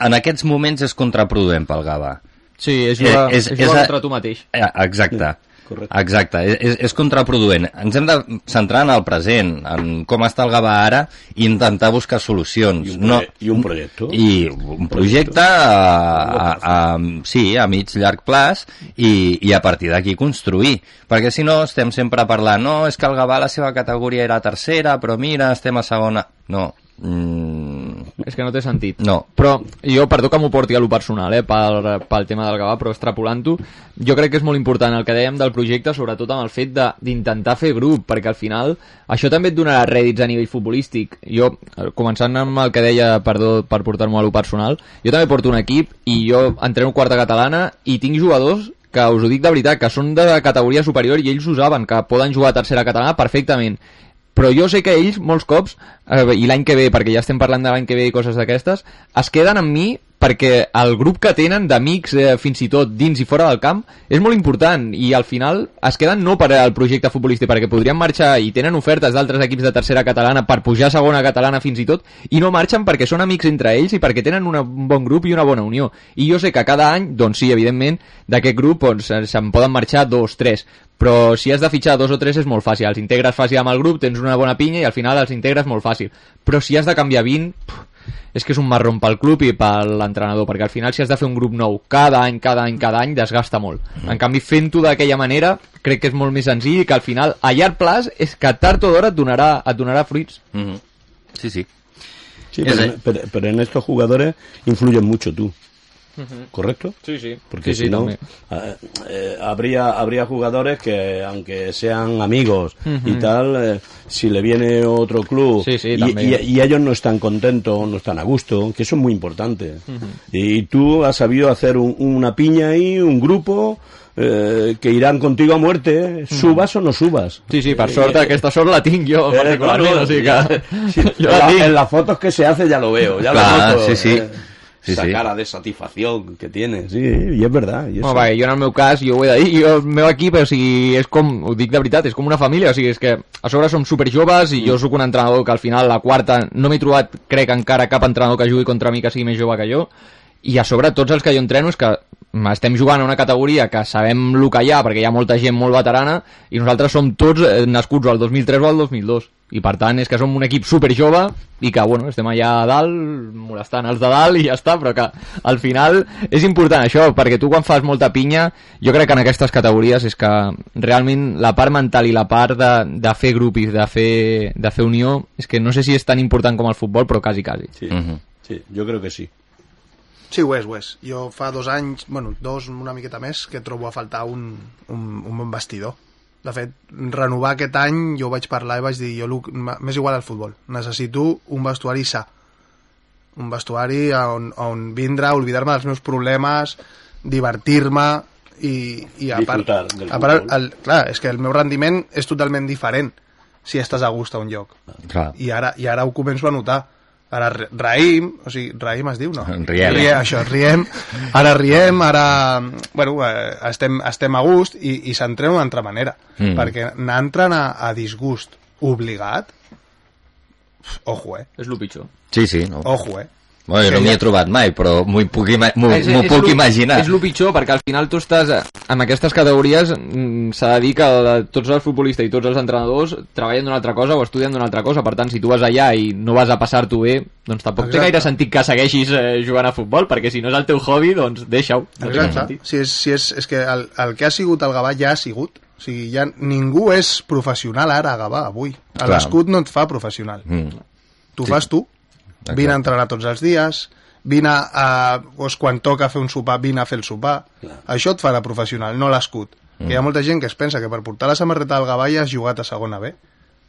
En aquests moments és contraproduent pel Gavà. sí, és Eh, jugar, és- és, és jugar a- contra tu mateix Eh, Exacte. correcte. Exacte, és, és- contraproduent. Ens hem de centrar en el present, en com està el Gavà ara, i intentar buscar solucions. I un, proye- i un projecte. I un projecte a, a, a, sí, a mig llarg plaç i, i a partir d'aquí construir. Perquè si no estem sempre parlant, no, és que el Gavà la seva categoria era tercera, però mira, estem a segona. No. Mm, és que no té sentit. No. però jo, perdó que m'ho porti a lo personal eh, pel, pel tema del Gavà, però extrapolant-ho jo crec que és molt important el que dèiem del projecte sobretot amb el fet de- d'intentar fer grup perquè al final això també et donarà rèdits a nivell futbolístic. Jo, eh, començant amb el que deia perdó per portar-m'ho a lo personal jo també porto un equip i jo entreno quarta catalana i tinc jugadors que us ho dic de veritat, que són de categoria superior i ells ho saben, que poden jugar a tercera catalana perfectament però jo sé que ells molts cops, eh, i l'any que ve, perquè ja estem parlant de l'any que ve i coses d'aquestes, es queden amb mi perquè el grup que tenen d'amics eh, fins i tot dins i fora del camp és molt important i al final es queden no per al projecte futbolístic perquè podrien marxar i tenen ofertes d'altres equips de tercera catalana per pujar a segona catalana fins i tot i no marxen perquè són amics entre ells i perquè tenen una, un bon grup i una bona unió. I jo sé que cada any, doncs sí, evidentment d'aquest grup doncs, eh, se'n poden marxar dos, tres. Però si has de fitxar dos o tres és molt fàcil. Els integres fàcil amb el grup, tens una bona pinya i al final els integres molt fàcil. Però si has de canviar 20 pff, és que és un marrón pel club i per l'entrenador, perquè al final si has de fer un grup nou cada any, cada any, cada any, desgasta molt. Mm. En canvi, fent-ho d'aquella manera, crec que és molt més senzill i que al final, a llarg plaç, és que tard o d'hora et, donarà, et donarà fruits. Mm -hmm. Sí, sí. Sí, pero, pero- pero en estos jugadores influyen mucho tú. ¿Correcto? Sí, sí. Porque sí, si no, també. eh, eh, habría, habría jugadores que, aunque sean amigos y tal, eh, si le viene otro club Sí, y, y- y ellos no están contentos, no están a gusto, que eso es muy importante. Y tú has sabido hacer un- una piña ahí, un grupo, eh, que irán contigo a muerte, subas o no subas. Sí, sí, per sort, aquesta sort la tinc jo, Eh, particularment, claro, o sigui que... [laughs] Sí, [laughs] jo en, la la- tinc. en las fotos que se hace ya lo veo, ya Claro, lo noto. sí, sí. eh, Sí, esa sí. cara de satisfacción que tiene, sí, y es verdad. Y eso- Home, perquè jo en el meu cas, jo ho he de dir, jo, el meu equip, o sigui, és com, ho dic de veritat, és com una família, o sigui, és que a sobre som superjoves i jo sóc un entrenador que al final, la quarta, no m'he trobat, crec, encara cap entrenador que jugui contra mi que sigui més jove que jo, i a sobre tots els que jo entreno és que estem jugant a una categoria que sabem el que hi ha, perquè hi ha molta gent molt veterana, i nosaltres som tots eh, nascuts al 2003 o al 2002. I per tant és que som un equip super jove i que bueno, estem allà a dalt molestant els de dalt i ja està, però que al final és important això, perquè tu quan fas molta pinya, jo crec que en aquestes categories és que realment la part mental i la part de, de fer grup i de fer, de fer unió és que no sé si és tan important com el futbol, però quasi, quasi. Sí, Mhm. sí, yo creo que sí. Sí, ho és, ho és. Jo fa dos anys, bueno, dos, una miqueta més, que trobo a faltar un, un, un bon vestidor. De fet, renovar aquest any, jo vaig parlar i vaig dir, jo m'és igual al futbol. Necessito un vestuari sa. Un vestuari on, on vindre a oblidar-me dels meus problemes, divertir-me i, i a part, Disfrutar del a part futbol. el, clar, és que el meu rendiment és totalment diferent si estàs a gust a un lloc. Clar. I ara, i ara ho començo a notar. Ara raïm, o sigui, raïm es diu, no? [laughs] Riem. Rie, això, riem, ara riem, ara bueno, eh, estem, estem a gust i, i s'entrena d'una altra manera. Mm. Perquè anar entrant a, a disgust obligat, ojo, eh? És el pitjor. Sí, sí. No. Ojo, eh? Bueno, jo no m'hi he trobat mai, però m'ho puc, ima m'ho És- m'ho és puc lo- imaginar. És el pitjor, perquè al final tu estàs... En aquestes categories mm, s'ha de dir que tots els futbolistes i tots els entrenadors treballen d'una altra cosa o estudien d'una altra cosa. Per tant, si tu vas allà i no vas a passar-t'ho bé, doncs tampoc té Exacte. gaire sentit que segueixis eh, jugant a futbol, perquè si no és el teu hobby, doncs deixa-ho. No té Exacte. Si és, si és, és que el, el que ha sigut el Gavà ja ha sigut. O sigui, ja ningú és professional ara a Gavà, avui. L'escut no et fa professional. Mm. Tu fas tu. Vine a entrenar tots els dies, vine a... Doncs quan toca fer un sopar, vine a fer el sopar. Això et farà professional, no l'escut. Mm. Que hi ha molta gent que es pensa que per portar la samarreta Gavà ja has jugat a segona B.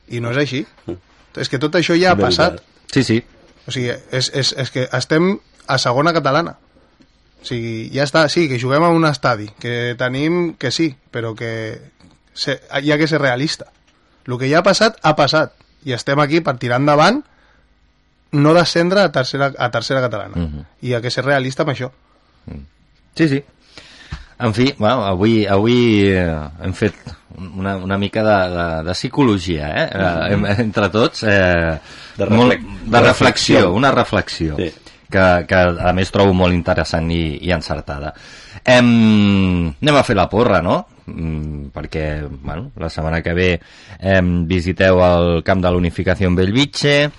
I no és així. És que tot això ja ha Veritat. passat. Sí, sí. O sigui, és, és, és que estem a segona catalana. O sigui, ja està, sí, que juguem a un estadi, que tenim que sí, però que se, hi ha que ser realista. El que ja ha passat, ha passat. I estem aquí per tirar endavant no descendre a tercera, a tercera catalana. Mhm. I hi ha que ser realista amb això. Sí, sí. En fi, bueno, avui, avui eh, hem fet una, una mica de, de, de psicologia, eh? eh hem, entre tots. Eh, De molt, reflex- de reflexió, reflexió. una reflexió. Sí. Que, que a més trobo molt interessant i, i encertada. Em, anem a fer la porra, no? Mm, perquè bueno, la setmana que ve em, visiteu el camp de l'Unificació en Bellvitge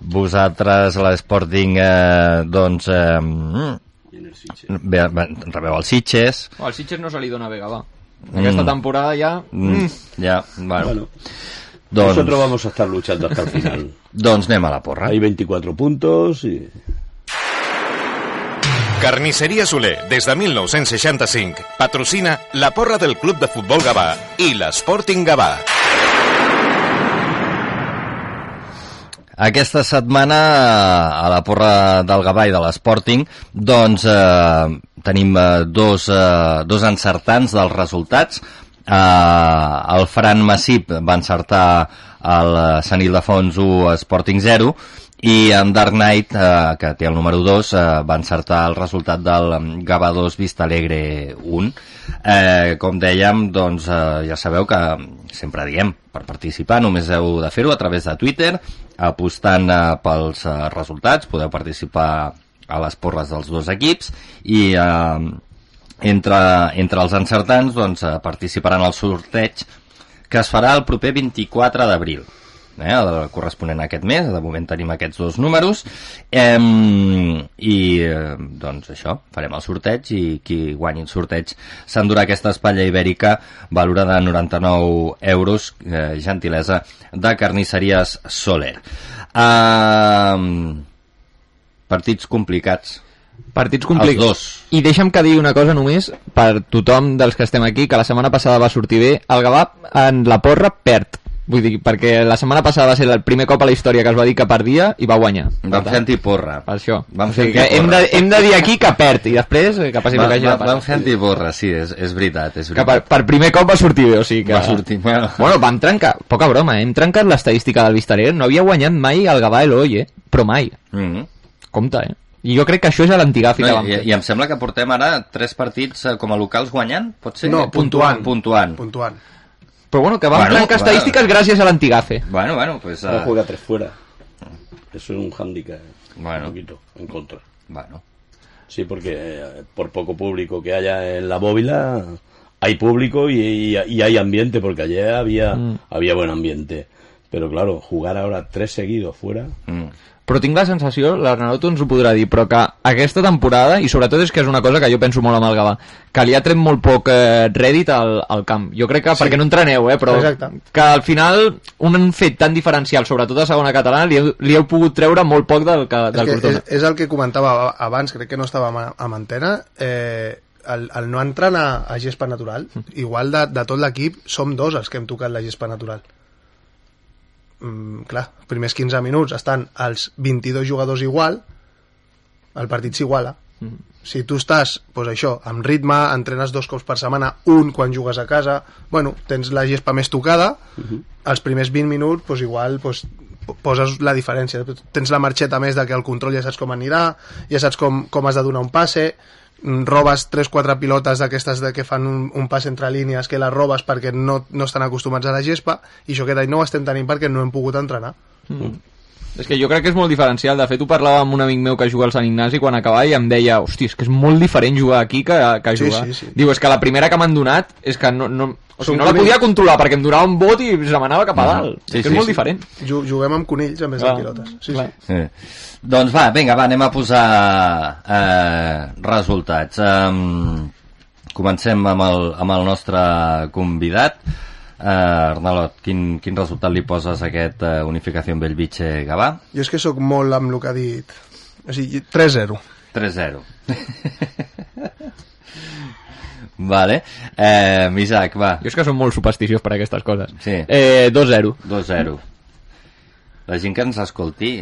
vosaltres a l'Sporting eh, doncs eh, bé, rebeu els Sitges Oh, al Sitges no se li dona bé, va. Aquesta Mm. temporada ja... mm. ja, bueno, Bueno, doncs, nosotros vamos a estar luchando hasta el final. [laughs] doncs anem a la porra Hay 24 puntos y... Carnisseria Soler, des de 1965, patrocina la porra del Club de Futbol Gavà i l'Sporting Gavà. Aquesta setmana a la porra del Gavà i de l'Sporting doncs eh, tenim eh, dos, eh, dos encertants dels resultats. Eh, el Fran Massip va encertar el eh, Sant Ildefons 1 Sporting 0 i en Dark Knight, eh, que té el número 2, eh, va encertar el resultat del em, Gava 2 Vista Alegre 1. Eh, com dèiem, doncs eh, ja sabeu que sempre diem, per participar només heu de fer-ho a través de Twitter, apostant eh, pels eh, resultats, podeu participar a les porres dels dos equips i eh, entre, entre els encertants doncs, eh, participaran al sorteig que es farà el proper 24 d'abril eh, el corresponent a aquest mes, de moment tenim aquests dos números eh, i eh, doncs això, farem el sorteig i qui guanyi el sorteig s'endurà aquesta espatlla ibèrica valorada de 99 euros eh, gentilesa de carnisseries Soler eh, partits complicats Partits complicats. I deixa'm que digui una cosa només per tothom dels que estem aquí, que la setmana passada va sortir bé. El Gavà en la porra perd. Vull dir, perquè la setmana passada va ser el primer cop a la història que es va dir que perdia i va guanyar. vam fer antiporra Per això. Vam o sigui fer que hem, de, hem de dir aquí que perd i després eh, que passi el Va, que hagi va, de passar. vam fer antiporra, sí, és, és veritat, és Que per, veritat. per primer cop va sortir bé, o sigui que... Va sortir, bueno. Bueno, vam trencar, poca broma, eh? hem trencat l'estadística del Vistarer, no havia guanyat mai el Gavà Eloi, eh? Però mai. Mm -hmm. Compte, eh? I jo crec que això és a l'antigafi que No, vam i, fer. I em sembla que portem ara tres partits eh, com a locals guanyant, pot ser? No, puntuant. Puntuant. Puntuant. Però bueno, que vam Bueno, trencar bueno. estadístiques gràcies a l'antigafe. Bueno, bueno, pues... Ahora Uh, juega tres fuera. Eso es un hándicap. Bueno. Un poquito en contra. bueno. Sí, porque eh, por poco público que haya en la bóvila, hay público y, y- y hay ambiente, porque ayer había, había buen ambiente. Pero claro, jugar ahora tres seguidos fuera. Mm. Però tinc la sensació, l'Arnauto ens ho podrà dir, però que aquesta temporada, i sobretot és que és una cosa que jo penso molt amb el Gavà, que li ha tret molt poc eh, rèdit al, al camp. Jo crec que, sí. perquè no entreneu, eh, però Exacte. que al final un fet tan diferencial, sobretot a segona catalana, li, heu- li heu pogut treure molt poc del, que, És, del que Cortona. és, és el que comentava abans, crec que no estava amb, amb antena, eh, el, el no entrenar a gespa natural, igual de, de tot l'equip, som dos els que hem tocat la gespa natural. Mm, clar, primers 15 minuts estan els 22 jugadors igual, el partit s'iguala. Si tu estàs, doncs això, amb ritme, entrenes dos cops per setmana, un quan jugues a casa, bueno, tens la gespa més tocada, els primers 20 minuts, doncs igual, doncs, po- poses la diferència. Tens la marxeta més de que el control ja saps com anirà, ja saps com, com has de donar un passe, mm, robes 3-4 pilotes d'aquestes que fan un, un pas entre línies que les robes perquè no, no estan acostumats a la gespa i això aquest any no ho estem tenint perquè no hem pogut entrenar És que jo crec que és molt diferencial. De fet, ho parlava amb un amic meu que juga al Sant Ignasi quan acabava i em deia, hòstia, és que és molt diferent jugar aquí que, que Sí, jugar. sí, sí. Diu, és que la primera que m'han donat és que no, no, o sigui, no la podia controlar perquè em donava un vot i se m'anava cap a dalt. Sí, és que sí, és molt sí. diferent. Ju- Juguem amb conills en vez de pilotes. Sí, clar. sí. Eh. Doncs va, vinga, va, anem a posar eh, resultats. Um, comencem amb el, amb el nostre convidat. Uh, Arnalot, quin, quin resultat li poses a aquest uh, Unificació Bellvitge Gavà? Jo és que sóc molt amb el que ha dit. O sigui, 3-0. 3-0. [laughs] vale. Eh, Isaac, va. Jo és que som molt supersticiós per aquestes coses. Sí. Eh, 2-0. 2-0. La gent que ens escolti,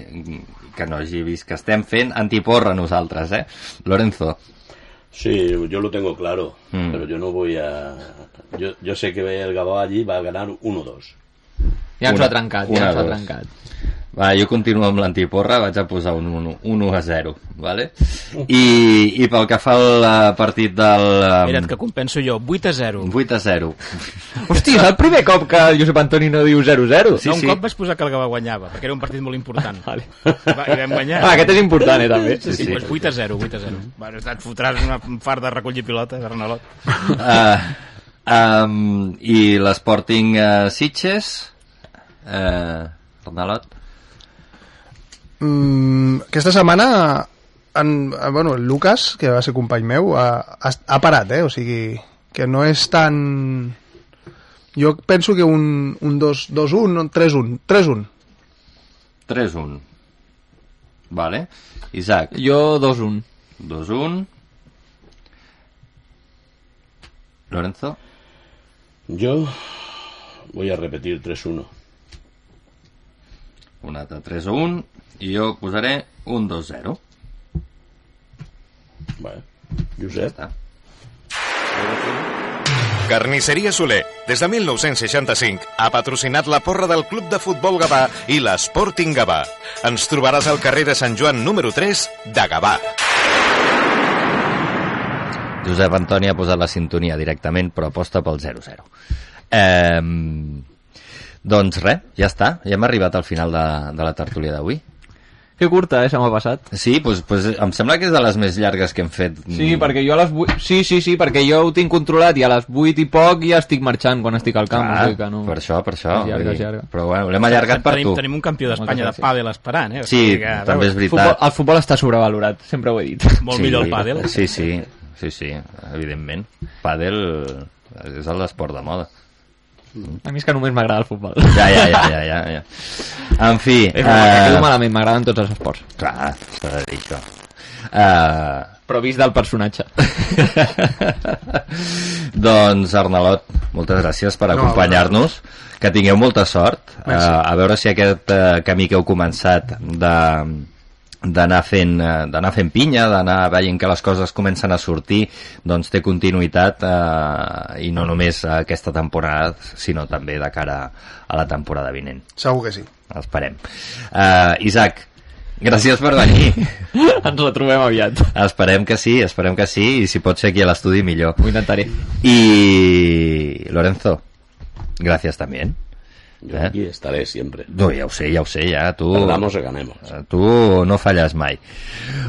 que no hagi vist que estem fent antiporra nosaltres, eh? Lorenzo. Sí, yo lo tengo claro, Mm. pero yo no voy a... Yo, yo sé que el Gabá allí va a ganar 1-2. Ja ens Una- ho ha trencat, una, ja ens ho ha trencat. Va, jo continuo amb l'antiporra, vaig a posar un 1, un 1 a 0, vale? I, I pel que fa al eh, partit del... eh, Mira't, que compenso jo. 8 a 0. 8 a 0. Hòstia, és el primer cop que el Josep Antoni no diu 0-0. Sí, no, un sí. cop vaig posar que el Gavà guanyava, perquè era un partit molt important. [laughs] Vale. Va, I vam guanyar. Ah, aquest és important, eh, també. Sí, sí, doncs 8 a 0, 8 a 0. Bueno, et fotràs una fart de recollir pilotes, Arnalot. Uh, um, I l'Sporting uh, Sitges, uh, Arnalot? Mm, aquesta setmana en, eh, bueno, el Lucas, que va ser company meu, ha, ha, parat, eh? O sigui, que no és tan... Jo penso que un, un 2-1, 3-1, 3-1. 3-1. Vale. Isaac, Jo 2-1. 2-1. Lorenzo? Yo voy a repetir 3-1. Un altre 3 a 1 i jo posaré un 2-0 Vale. Josep, està. Carnisseria Soler, des de 1965, ha patrocinat la porra del Club de Futbol Gavà i l'Sporting Gavà. Ens trobaràs al carrer de Sant Joan número 3 de Gavà. Josep Antoni ha posat la sintonia directament, però aposta pel 0-0. Eh, doncs res, ja està. Ja hem arribat al final de, de la tertúlia d'avui. Que curta, eh, se m'ha passat. Sí, pues, pues, em sembla que és de les més llargues que hem fet. Sí, perquè jo a les 8... Sí, sí, sí, perquè jo ho tinc controlat i a les 8 i poc ja estic marxant quan estic al camp. Ah, o sigui que no... per això, per això. És llarga, és llarga. Però bueno, l'hem allargat per tenim, tu. tenim un campió d'Espanya de pàdel esperant, eh? O Sí, sigui que, a també és veure, Futbol, veritat. el futbol està sobrevalorat, sempre ho he dit. Molt millor el pàdel. Sí, sí, sí, sí, evidentment. Pàdel és l'esport de moda. A mi és que només m'agrada el futbol. Ja, ja, ja, ja, ja, ja. En fi... És que eh, quedo malament, m'agraden tots els esports. Clar, s'ha de dir això. Uh, Però vist del personatge. [laughs] doncs, Arnalot, moltes gràcies per No, acompanyar-nos. Que tingueu molta sort. Uh, a veure si aquest uh, camí que heu començat de d'anar fent, eh, d'anar fent pinya, d'anar veient que les coses comencen a sortir, doncs té continuïtat eh, i no només aquesta temporada, sinó també de cara a la temporada vinent. Segur que sí. Esperem. Uh, Isaac, gràcies per venir. [laughs] Ens la trobem aviat. esperem que sí, esperem que sí, i si pot ser aquí a l'estudi millor. Ho intentaré. Y Lorenzo, gracias también. Yo ¿Eh? aquí estaré siempre. No, ja ho sé, ja ho sé, ja, tu... Perdamos o ganemos. Eh, Tu no falles mai.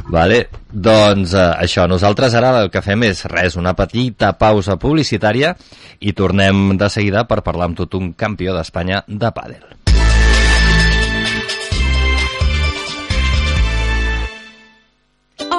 Vale? Doncs eh, això, nosaltres ara el que fem és res, una petita pausa publicitària i tornem de seguida per parlar amb tot un campió d'Espanya de pàdel.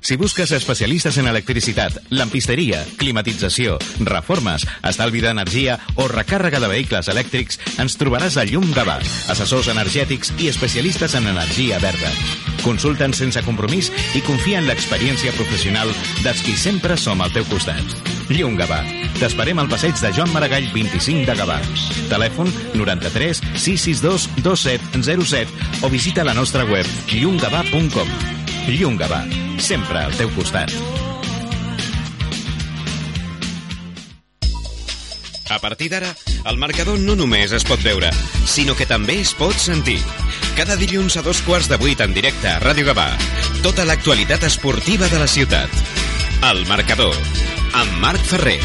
Si busques especialistes en electricitat, lampisteria, climatització, reformes, estalvi d'energia o recàrrega de vehicles elèctrics, ens trobaràs a Llum Gavà, assessors energètics i especialistes en energia verda. Consulta'ns sense compromís i confia en l'experiència professional dels qui sempre som al teu costat. Llum Gavà. T'esperem al passeig de Joan Maragall 25 de Gavà. Telèfon 93 662 2707 o visita la nostra web llumgavà.com. Llum Gavà. Sempre al teu costat. A partir d'ara, el marcador no només es pot veure, sinó que també es pot sentir. Cada dilluns a dos quarts de vuit en directe a Ràdio Gavà. Tota l'actualitat esportiva de la ciutat. El marcador, amb Marc Ferrer.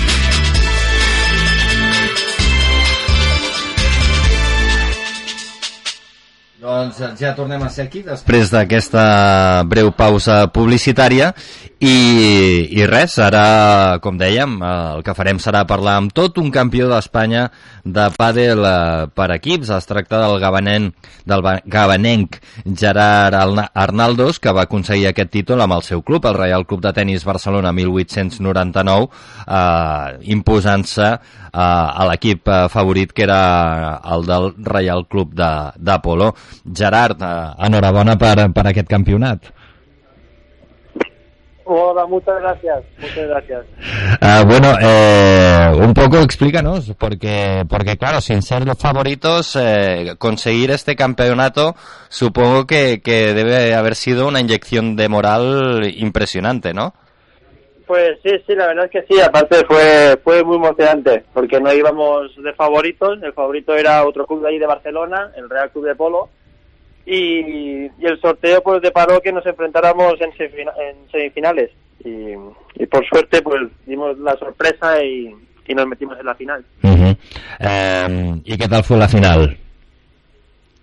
Doncs ja tornem a ser aquí després d'aquesta breu pausa publicitària i, i res, ara, com dèiem, eh, el que farem serà parlar amb tot un campió d'Espanya de pàdel eh, per equips. Es tracta del gabanenc, del ba- gabanenc Gerard Arnaldos, que va aconseguir aquest títol amb el seu club, el Reial Club de Tenis Barcelona 1899, eh, imposant-se eh, a l'equip eh, favorit que era el del Reial Club de, de. Gerard, eh, enhorabona per, per aquest campionat. Hola, muchas gracias, muchas gracias. Ah, bueno, eh, un poco explícanos, porque, porque claro, sin ser los favoritos, eh, conseguir este campeonato supongo que, que debe haber sido una inyección de moral impresionante, ¿no? Pues sí, sí, la verdad es que sí, aparte fue, fue muy emocionante, porque no íbamos de favoritos, el favorito era otro club de ahí de Barcelona, el Real Club de Polo, y, y el sorteo pues deparó que nos enfrentáramos en, semifina- en semifinales, y, y por suerte pues dimos la sorpresa y, y nos metimos en la final. Eh, ¿Y qué tal fue la final?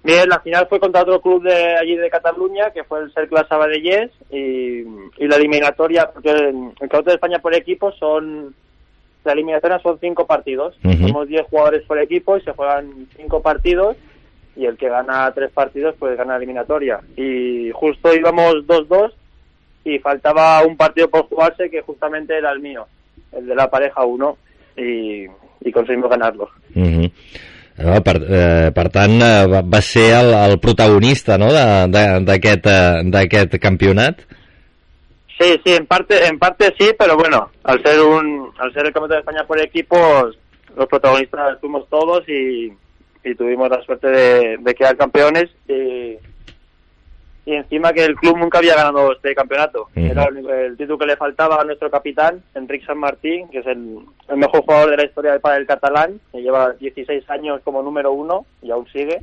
Bien, la final fue contra otro club de allí de Cataluña, que fue el Cercle Sabadellés, y, y la eliminatoria, porque el, el Campeonato de España por equipo son, la eliminatoria son cinco partidos, Ujú. somos 10 jugadores por equipo y se juegan cinco partidos, y el que gana tres partidos pues gana la eliminatoria. Y justo íbamos 2-2 y faltaba un partido por jugarse que justamente era el mío, el de la pareja 1, y, y conseguimos ganarlo. Uh -huh. per, eh, per tant, eh, va, va ser el, el protagonista no? eh, d'aquest campionat. Sí, sí, en parte, en parte sí, pero bueno, al ser un, al ser el campeonato de España por equipos, los protagonistas fuimos todos y, y tuvimos la suerte de, de quedar campeones y, y encima que el club nunca había ganado este campeonato. Era el, el título que le faltaba a nuestro capitán, Enric San Martín, que es el, el mejor jugador de la historia del pádel catalán, que lleva 16 años como número uno y aún sigue.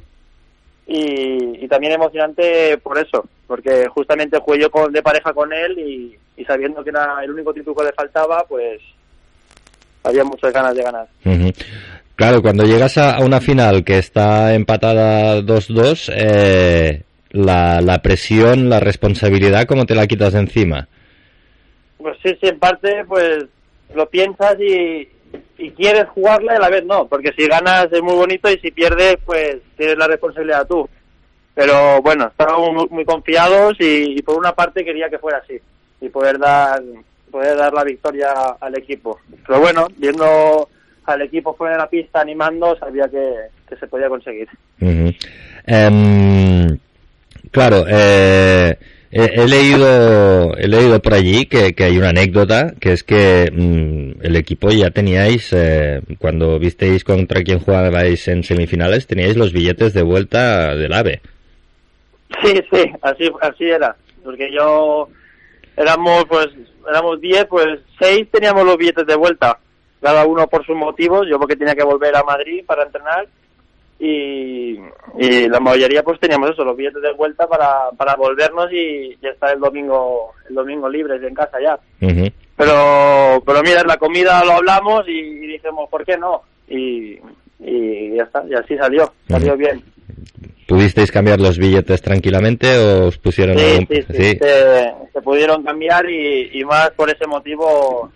Y, y también emocionante por eso, porque justamente jugué yo con, de pareja con él y, y sabiendo que era el único título que le faltaba, pues había muchas ganas de ganar. Ujú. Claro, cuando llegas a, una final que está empatada 2-2, eh, la, presión, la responsabilidad, ¿cómo te la quitas encima? Pues sí, sí, en parte pues lo piensas y, y quieres jugarla y a la vez no, porque si ganas es muy bonito y si pierdes pues tienes la responsabilidad tú. Pero bueno, estábamos muy, muy confiados y, y por una parte quería que fuera así y poder dar poder dar la victoria al equipo. Pero bueno, viendo al equipo fuera de la pista animando, sabía que, que se podía conseguir. Em, claro, eh, he, he leído he leído por allí que, que hay una anécdota que es que mm, el equipo ya teníais eh, cuando visteis contra quién jugabais en semifinales teníais los billetes de vuelta del AVE. Sí, sí, así, así era. Porque yo éramos, pues, éramos 10, pues 6 teníamos los billetes de vuelta. Cada uno por sus motivos. Yo porque tenía que volver a Madrid para entrenar. Y, y la mayoría pues teníamos eso, los billetes de vuelta para, para volvernos y, y estar el domingo, el domingo libres en casa ya. Ujú. Pero, pero mira, la comida lo hablamos y, y dijimos, ¿por qué no? Y, y ya está, y así salió, salió bien. ¿Pudisteis cambiar los billetes tranquilamente o os pusieron Sí, algún- sí, sí, Se, se pudieron cambiar y, y más por ese motivo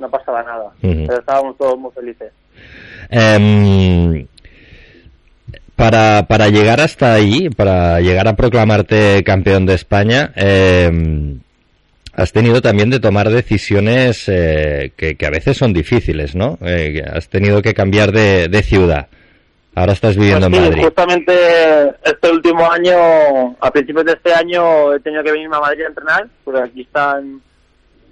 no pasaba nada. Pero estábamos todos muy felices. Em, para, para llegar hasta ahí, para llegar a proclamarte campeón de España, em, has tenido también de tomar decisiones eh, que, que a veces son difíciles, ¿no? Eh, has tenido que cambiar de, de ciudad. Ahora estás viviendo Pues en sí, Madrid. justamente este último año, a principios de este año, he tenido que venirme a Madrid a entrenar, porque aquí están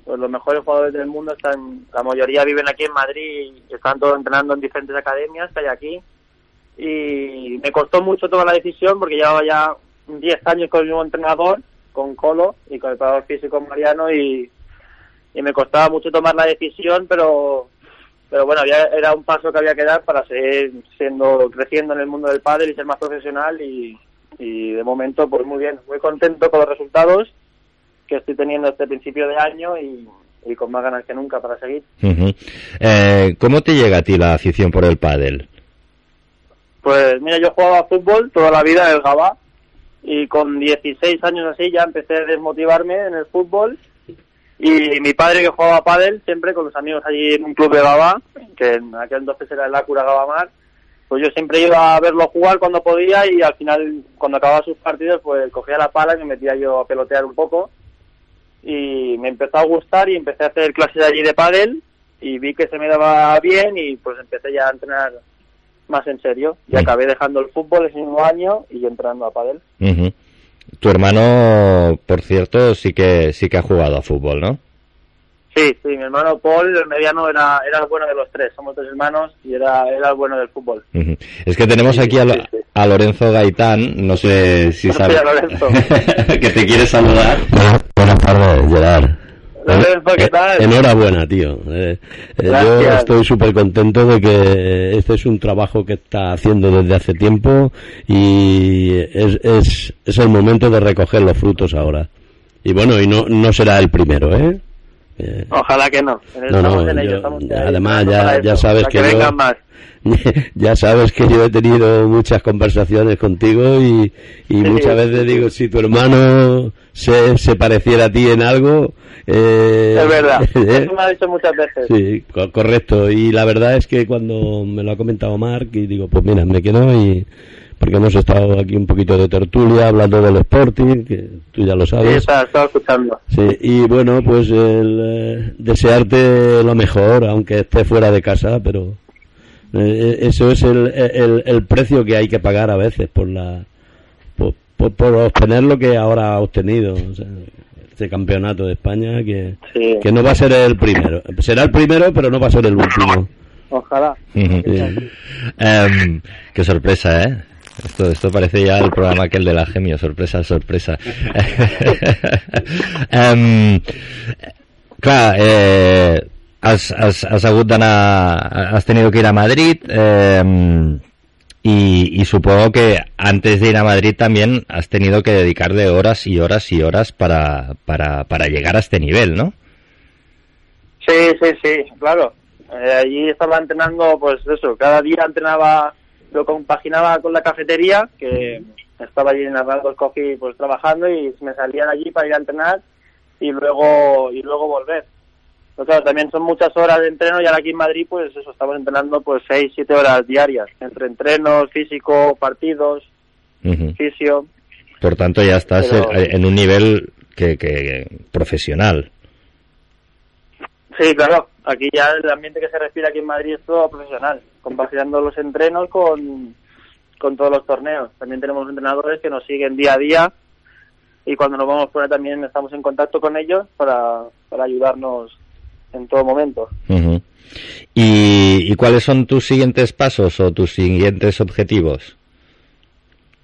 pues, los mejores jugadores del mundo, están la mayoría viven aquí en Madrid y están todos entrenando en diferentes academias que hay aquí. Y me costó mucho tomar la decisión porque llevaba ya 10 años con el mismo entrenador, con Colo y con el preparador físico Mariano y, y me costaba mucho tomar la decisión, pero pero bueno, había, era un paso que había que dar para seguir siendo creciendo en el mundo del pádel y ser más profesional y, y de momento pues muy bien, muy contento con los resultados que estoy teniendo este principio de año y, y con más ganas que nunca para seguir. Ujú. Eh, ¿Cómo te llega a ti la afición por el pádel? Pues mira, yo jugaba fútbol toda la vida en el Gabá y con 16 años así ya empecé a desmotivarme en el fútbol y mi padre que jugaba pádel siempre con los amigos allí en un club de Gabá, que en aquel entonces era el Acura Gabamar, pues yo siempre iba a verlo jugar cuando podía y al final cuando acababa sus partidos pues cogía la pala y me metía yo a pelotear un poco y me empezó a gustar y empecé a hacer clases allí de pádel y vi que se me daba bien y pues empecé ya a entrenar más en serio y acabé dejando el fútbol ese mismo año y entrando a pádel. Tu hermano, por cierto, sí que sí que ha jugado a fútbol, ¿no? Sí, sí, mi hermano Paul, el mediano, era, era el bueno de los tres. Somos tres hermanos y era, era el bueno del fútbol. Es que tenemos aquí a, Lo- a Lorenzo Gaitán, no sé si Sí, sabe a Lorenzo. [laughs] que te quiere saludar. Buenas tardes, Gerard. Lorenzo, ¿qué tal? Enhorabuena, tío. Eh, eh, yo estoy súper contento de que este es un trabajo que está haciendo desde hace tiempo y es, es, es el momento de recoger los frutos ahora. Y bueno, y no, no será el primero, ¿eh? Eh, Ojalá que no. No, estamos no, ello, yo- además ya- ya sabes que que yo- vengan más. [laughs] ya sabes que yo he tenido muchas conversaciones contigo y, y muchas veces digo, si tu hermano se, se pareciera a ti en algo... eh, Es verdad. [laughs] ¿eh? Eso me ha dicho muchas veces. Sí, co- correcto. Y la verdad es que cuando me lo ha comentado Mark, y digo, pues mira, me quedo y... Porque hemos estado aquí un poquito de tertulia hablando del Sporting, que tú ya lo Sí, sabes. estaba, estaba escuchando. Sí, y bueno, pues el, eh, desearte lo mejor, aunque esté fuera de casa, pero eh, eso es el, el, el precio que hay que pagar a veces por la por, por, por obtener lo que ahora ha obtenido. O sea, este campeonato de España que, Sí. que no va a ser el primero. Será el primero, pero no va a ser el último. Ojalá. Sí. Em, qué sorpresa, ¿eh? Esto, esto parece ya el programa aquel de la Gemio, sorpresa, sorpresa. [laughs] [laughs] Em, clar, eh, has, has, has hagut has tenido que ir a Madrid, em, y, supongo que antes de ir a Madrid también has tenido que dedicarle horas y horas y horas para, para, para llegar a este nivel, ¿no? Sí, sí, sí, claro. Eh, allí estaba entrenando, pues eso, cada día entrenaba, lo compaginaba con la cafetería, que estaba allí en Arnaldo Coffee pues trabajando y me salía de allí para ir a entrenar y luego y luego volver. Pero claro, también son muchas horas de entreno y ahora aquí en Madrid pues eso, estamos entrenando pues 6, 7 horas diarias, entre entrenos, físico, partidos, Ujú. fisio. Por tanto, ya estás Pero- en un nivel que, que profesional. Sí, claro. Aquí ya el ambiente que se respira aquí en Madrid es todo profesional, compaginando los entrenos con, con todos los torneos. También tenemos entrenadores que nos siguen día a día y cuando nos vamos fuera también estamos en contacto con ellos para, para ayudarnos en todo momento. Ujú. ¿Y, y cuáles son tus siguientes pasos o tus siguientes objetivos?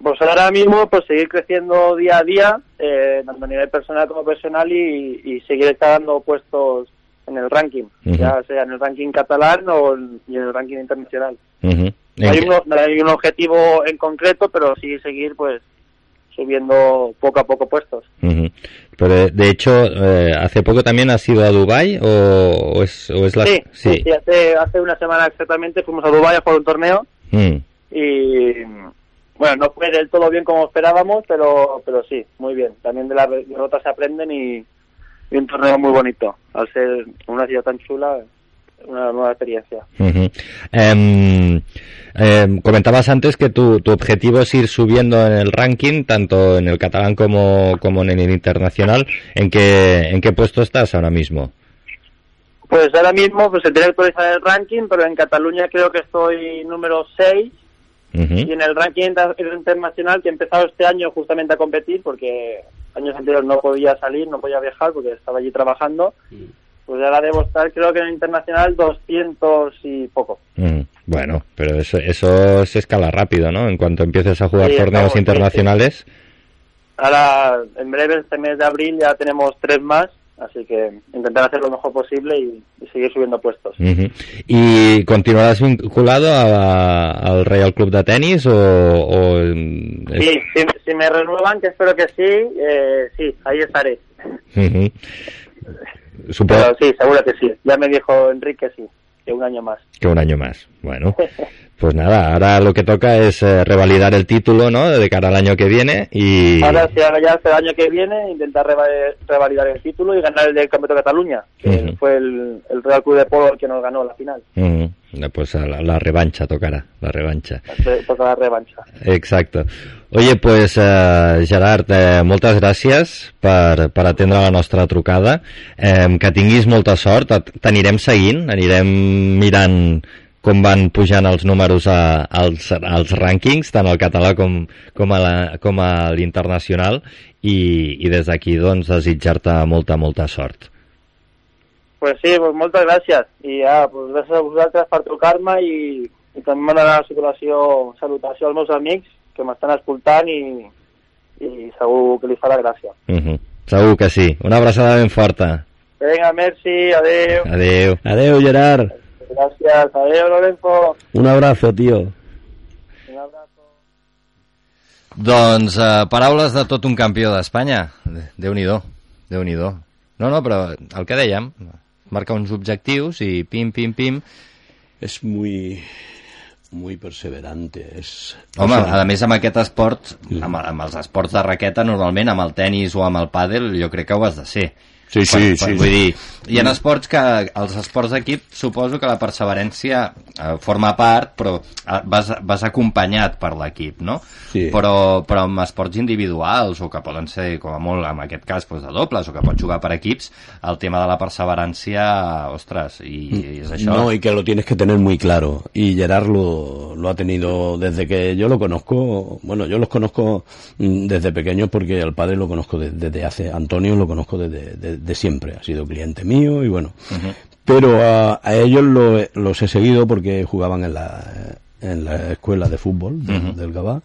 Pues ahora mismo pues seguir creciendo día a día, eh, tanto a nivel personal como profesional y, y seguir escalando puestos en el ranking, ya sea en el ranking catalán o en, y en el ranking internacional. No hay, ¿En un, no hay un objetivo en concreto, pero sí seguir pues subiendo poco a poco puestos. Pero de, de hecho, eh, hace poco también has ido a Dubai o, o es, o es la... Sí, sí, sí, hace, hace una semana exactamente fuimos a Dubái a jugar un torneo Mm. y bueno, no fue del todo bien como esperábamos, pero pero sí, muy bien. También de las derrotas se aprenden y, y un torneo muy bonito. Al ser una ciudad tan chula, una nueva experiencia. Em, em, comentabas antes que tu, tu objetivo es ir subiendo en el ranking, tanto en el catalán como, como en el internacional. ¿En qué, ¿En qué puesto estás ahora mismo? Pues ahora mismo pues se tiene que actualizar el ranking, pero en Cataluña creo que estoy número 6 Ujú. y en el ranking inter- internacional que he empezado este año justamente a competir porque años anteriores no podía salir, no podía viajar porque estaba allí trabajando, pues ahora debo estar creo que en el internacional 200 y poco. Mm, Bueno, pero eso, eso se escala rápido, ¿no? En cuanto empieces a jugar Sí, torneos sí, internacionales. Ahora en breve este mes de abril ya tenemos tres más, así que intentar hacer lo mejor posible y, y seguir subiendo puestos. ¿Y continuarás vinculado a- al Real Club de Tenis o...? o, es- Sí, si, si me renuevan, que espero que sí, eh, sí, ahí estaré. Ujú. Supongo Pero sí, seguro que sí. Ya me dijo Enrique sí, que un año más. que un año más. Bueno, [laughs] pues nada, ahora lo que toca es eh, revalidar el título, ¿no? De cara al año que viene y... Ahora, sí, ahora ya hasta el año que viene, intentar reva- revalidar el título y ganar el del Campeonato de Cataluña, que Ujú. fue el, el Real Club de Polo el que nos ganó la final. Ujú. Pues a la, la revancha tocará, la revancha. Toca la revancha. Exacte. Oye, pues, eh, Gerard, eh, moltes gràcies per, per atendre la nostra trucada. Eh, que tinguis molta sort. T'anirem seguint, anirem mirant com van pujant els números a, als, als rànquings, tant al català com, com a la- com a l'internacional, i, i des d'aquí, doncs, desitjar-te molta, molta sort. Pues sí, pues moltes gràcies. I ja, pues gràcies a vosaltres per trucar-me i, i també mandar a la circulació salutació als meus amics que m'estan escoltant i, i segur que li farà gràcia. Uh -huh. Segur que sí. Una abraçada ben forta. Venga, merci, adeu. Adeu. Adeu, Gerard. Gracias, adeu, Lorenzo. Un abrazo, tío. Un abrazo. Doncs eh, paraules de tot un campió d'Espanya. Déu-n'hi-do, déu nhi déu No, no, però el que dèiem, marca uns objectius i pim, pim, pim. Es muy, muy perseverante. Es, Home, a més amb aquest esport, amb, amb els esports de raqueta, normalment amb el tennis o amb el pàdel, jo crec que ho has de ser. Sí, sí, Quan- sí, quan- sí. Vull dir, hi ha esports que, els esports d'equip, suposo que la perseverància eh, forma part, però eh, vas, vas acompanyat per l'equip, no? Sí. Però, però amb esports individuals, o que poden ser, com a molt, en aquest cas, doncs, de dobles, o que pots jugar per equips, el tema de la perseverància, ostres, i, i és això. No, y que lo tienes que tener muy claro. Y Gerard lo, lo ha tenido desde que yo lo conozco. Bueno, yo los conozco mm, desde pequeños porque al padre lo conozco de- desde hace. Antonio lo conozco desde de, de siempre. Ha sido cliente mío y bueno. Pero a, a ellos lo- los he seguido porque jugaban en la, en la escuela de fútbol de- del Gabá.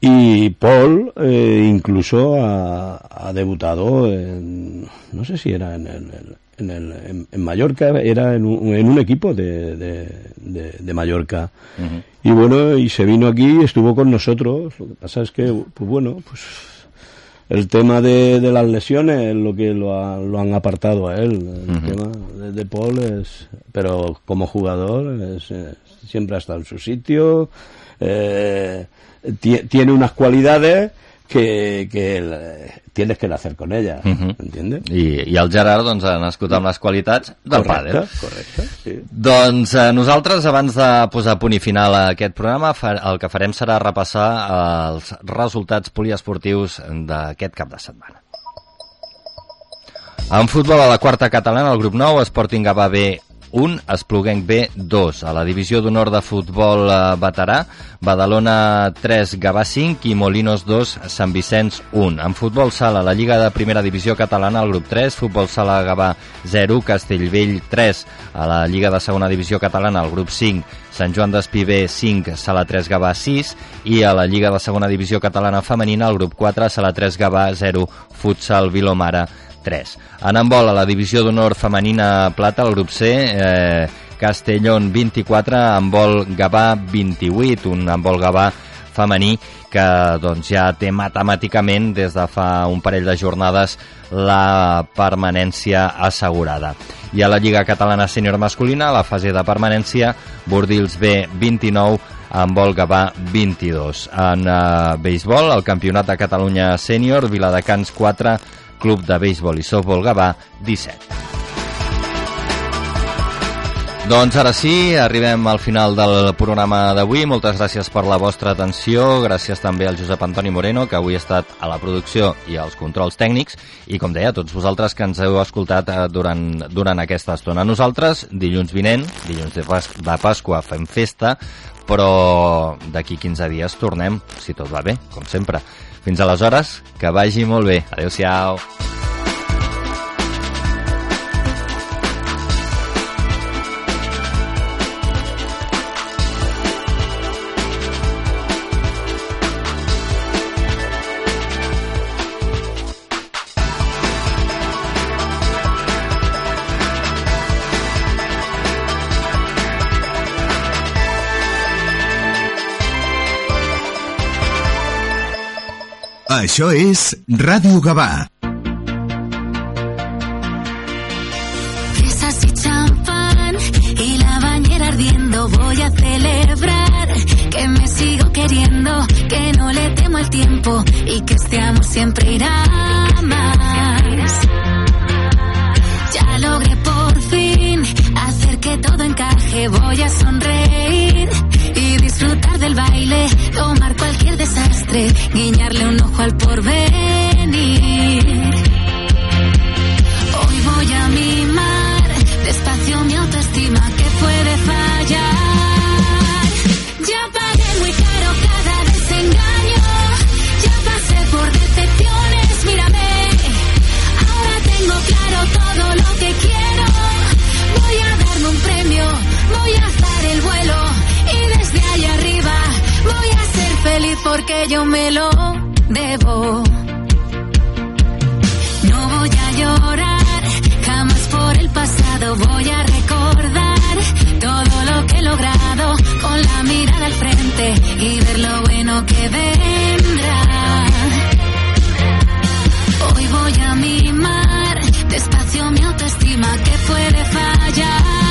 Y Paul eh, incluso ha, ha debutado en, no sé si era en, el- en, el- en- en Mallorca, era en un, en un equipo de, de, de- de Mallorca. Y bueno, y se vino aquí estuvo con nosotros. Lo que pasa es que, pues bueno, pues el tema de, de las lesiones es lo que lo, ha- lo han apartado a él. El tema de, de Paul es, pero como jugador es, eh, siempre ha estado en su sitio. eh, ti- tiene unas cualidades que, que eh, tienes que nacer con ellas, Ujú. ¿entiendes? I, I el Gerard doncs, ha nascut amb les qualitats del Correcte, pàdel. correcte, sí. Doncs eh, nosaltres, abans de posar punt i final a aquest programa, fa, el que farem serà repassar els resultats poliesportius d'aquest cap de setmana. En futbol, a la quarta catalana, el grup 9, Sporting Gavà B 1, Espluguenc B 2. A la divisió d'honor de futbol eh, veterà, Badalona 3, Gavà 5 i Molinos 2, Sant Vicenç 1. En futbol sala, la Lliga de Primera Divisió Catalana, el grup 3, Futbol sala Gavà 0, Castellvell 3. A la Lliga de Segona Divisió Catalana, el grup 5, Sant Joan d'Espí B 5, Sala 3 Gavà 6 i a la Lliga de Segona Divisió Catalana Femenina, el grup 4, Sala 3 Gavà 0, Futsal Vilomara 3. En handbol, a la divisió d'honor femenina plata, el grup C, eh, Castellón 24, handbol Gavà 28, un handbol Gavà femení que doncs, ja té matemàticament des de fa un parell de jornades la permanència assegurada. I a la Lliga Catalana Sènior Masculina, a la fase de permanència, Bordils B 29, en vol Gavà 22. En eh, béisbol, el Campionat de Catalunya Sènior, Viladecans 4, Club de Béisbol i Softball Gavà 17. Doncs ara sí, arribem al final del programa d'avui. Moltes gràcies per la vostra atenció. Gràcies també al Josep Antoni Moreno, que avui ha estat a la producció i als controls tècnics. I, com deia, a tots vosaltres que ens heu escoltat eh, durant, durant aquesta estona. Nosaltres, dilluns vinent, dilluns de, Pas de Pasqua, fem festa, però d'aquí 15 dies tornem, si tot va bé, com sempre. Fins aleshores, que vagi molt bé. Adéu-siau. Això és Ràdio Gavà. Fresas y champán y la bañera ardiendo. Voy a celebrar que me sigo queriendo, que no le temo al tiempo y que este amor siempre irá más. Ya logré por fin hacer que todo encaje. Voy a sonreír y disfrutar del baile, cualquier guiñarle un ojo al porvenir. Yo me lo debo. No voy a llorar, jamás voy a recordar todo lo que he logrado con la mirada al frente y ver lo bueno que vendrá. Hoy voy a mimar despacio mi autoestima que puede fallar.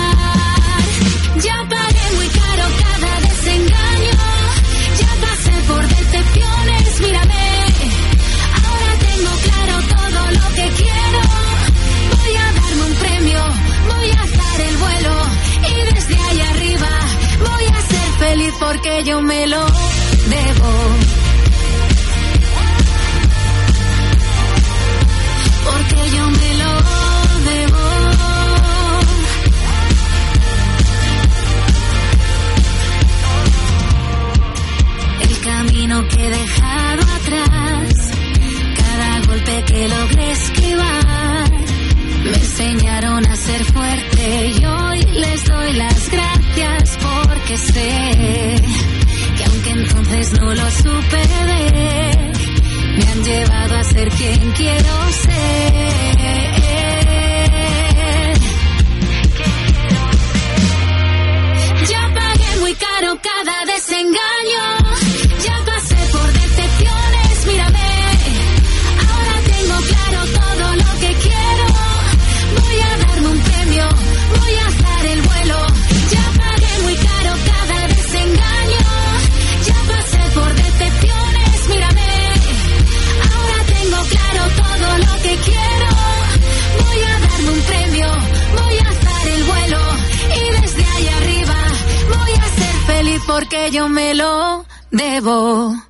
Yo me lo quiero yo me lo debo.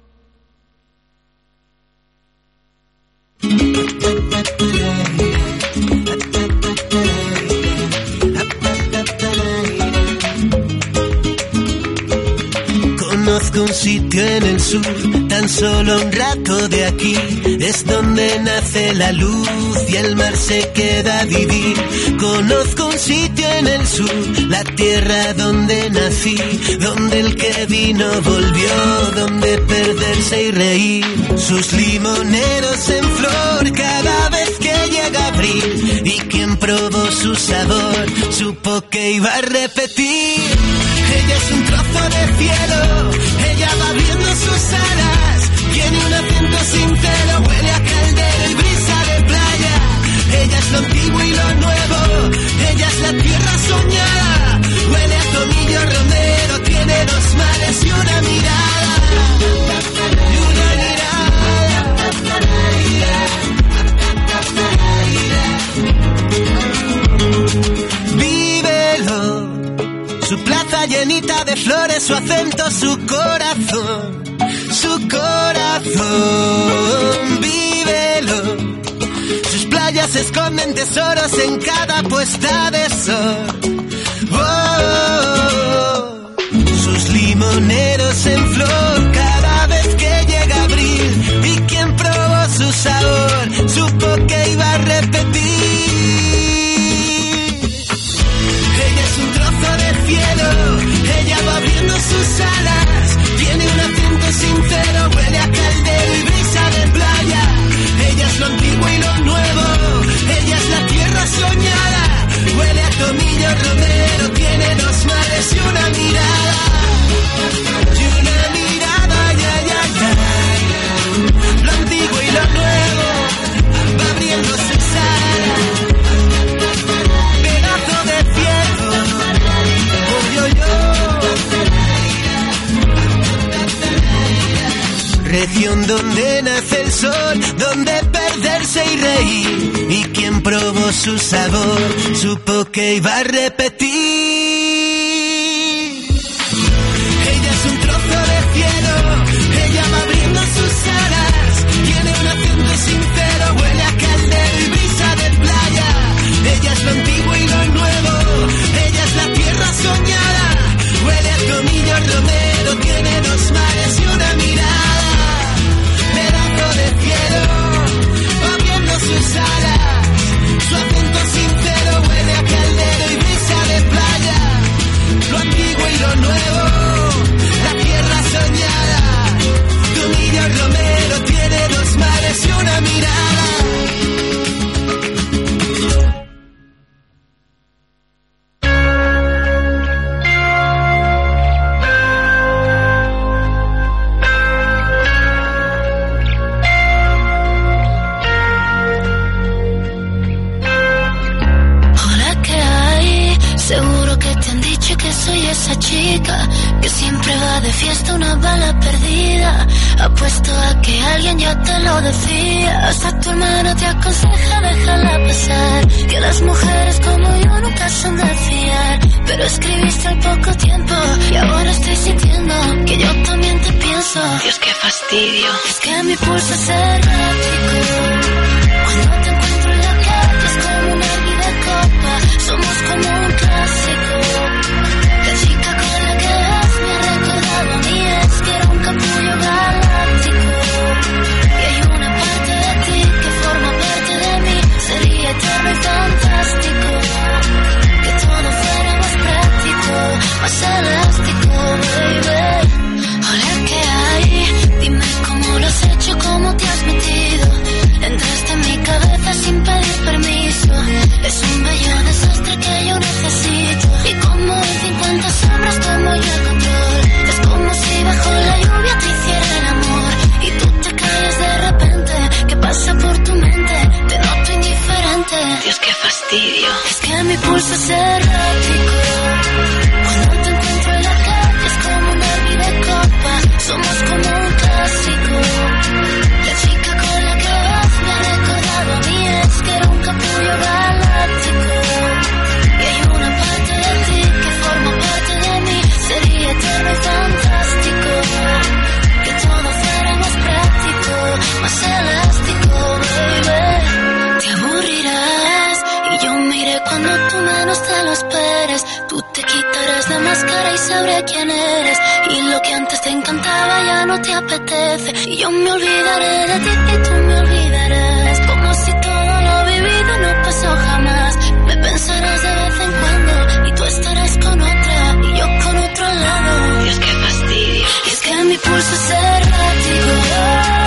Conozco un sitio en el sur, tan solo un rato de aquí, es donde nace la luz y el mar se queda a vivir. Conozco un sitio en el sur, la tierra donde nací, donde el que vino volvió, donde perderse y reír. Sus limoneros en flor cada vez que llega abril, y quien probó su sabor supo que iba a repetir. Es un trozo de cielo, ella va abriendo sus alas, tiene un acento sincero, huele a caldero y brisa de playa. Ella es lo antiguo y lo nuevo, ella es la tierra soñada, huele a tomillo romero, tiene dos mares y una mirada. Llenita de flores, su acento, su corazón, su corazón, vívelo. Sus playas esconden tesoros en cada puesta de sol. Oh, sus limoneros donde nace el sol, donde perderse y reír. Y quien probó su sabor, supo que iba a repetir. apuesto a que alguien ya te lo decía. Hasta tu hermano te aconseja, déjala pasar. Que las mujeres como yo nunca son de fiar. Pero escribiste al poco tiempo y ahora estoy sintiendo que yo también te pienso. Dios, qué fastidio. Es que mi pulso es errático. Cuando te encuentro en la calle es como una vida copa. Somos como un clásico. más elástico, baby. Hola, ¿qué hay? Dime cómo lo has hecho, cómo te has metido. Entraste en mi cabeza sin pedir permiso. Es un bello desastre que yo necesito. Y como en 50 sombras tomo yo control. Es como si bajo la lluvia te hiciera el amor. Y tú te caes de repente. ¿Qué pasa por tu mente? Te noto indiferente. Dios, qué fastidio. Es que mi pulso se lo esperes. Tú te quitarás la máscara y sabré quién eres. Y lo que antes te encantaba ya no te apetece. Y yo me olvidaré de ti y tú me olvidarás. Como si todo lo vivido no pasó jamás. Me pensarás de vez en cuando y tú estarás con otra y yo con otro lado. Dios, qué fastidio. Y es que mi pulso es errático.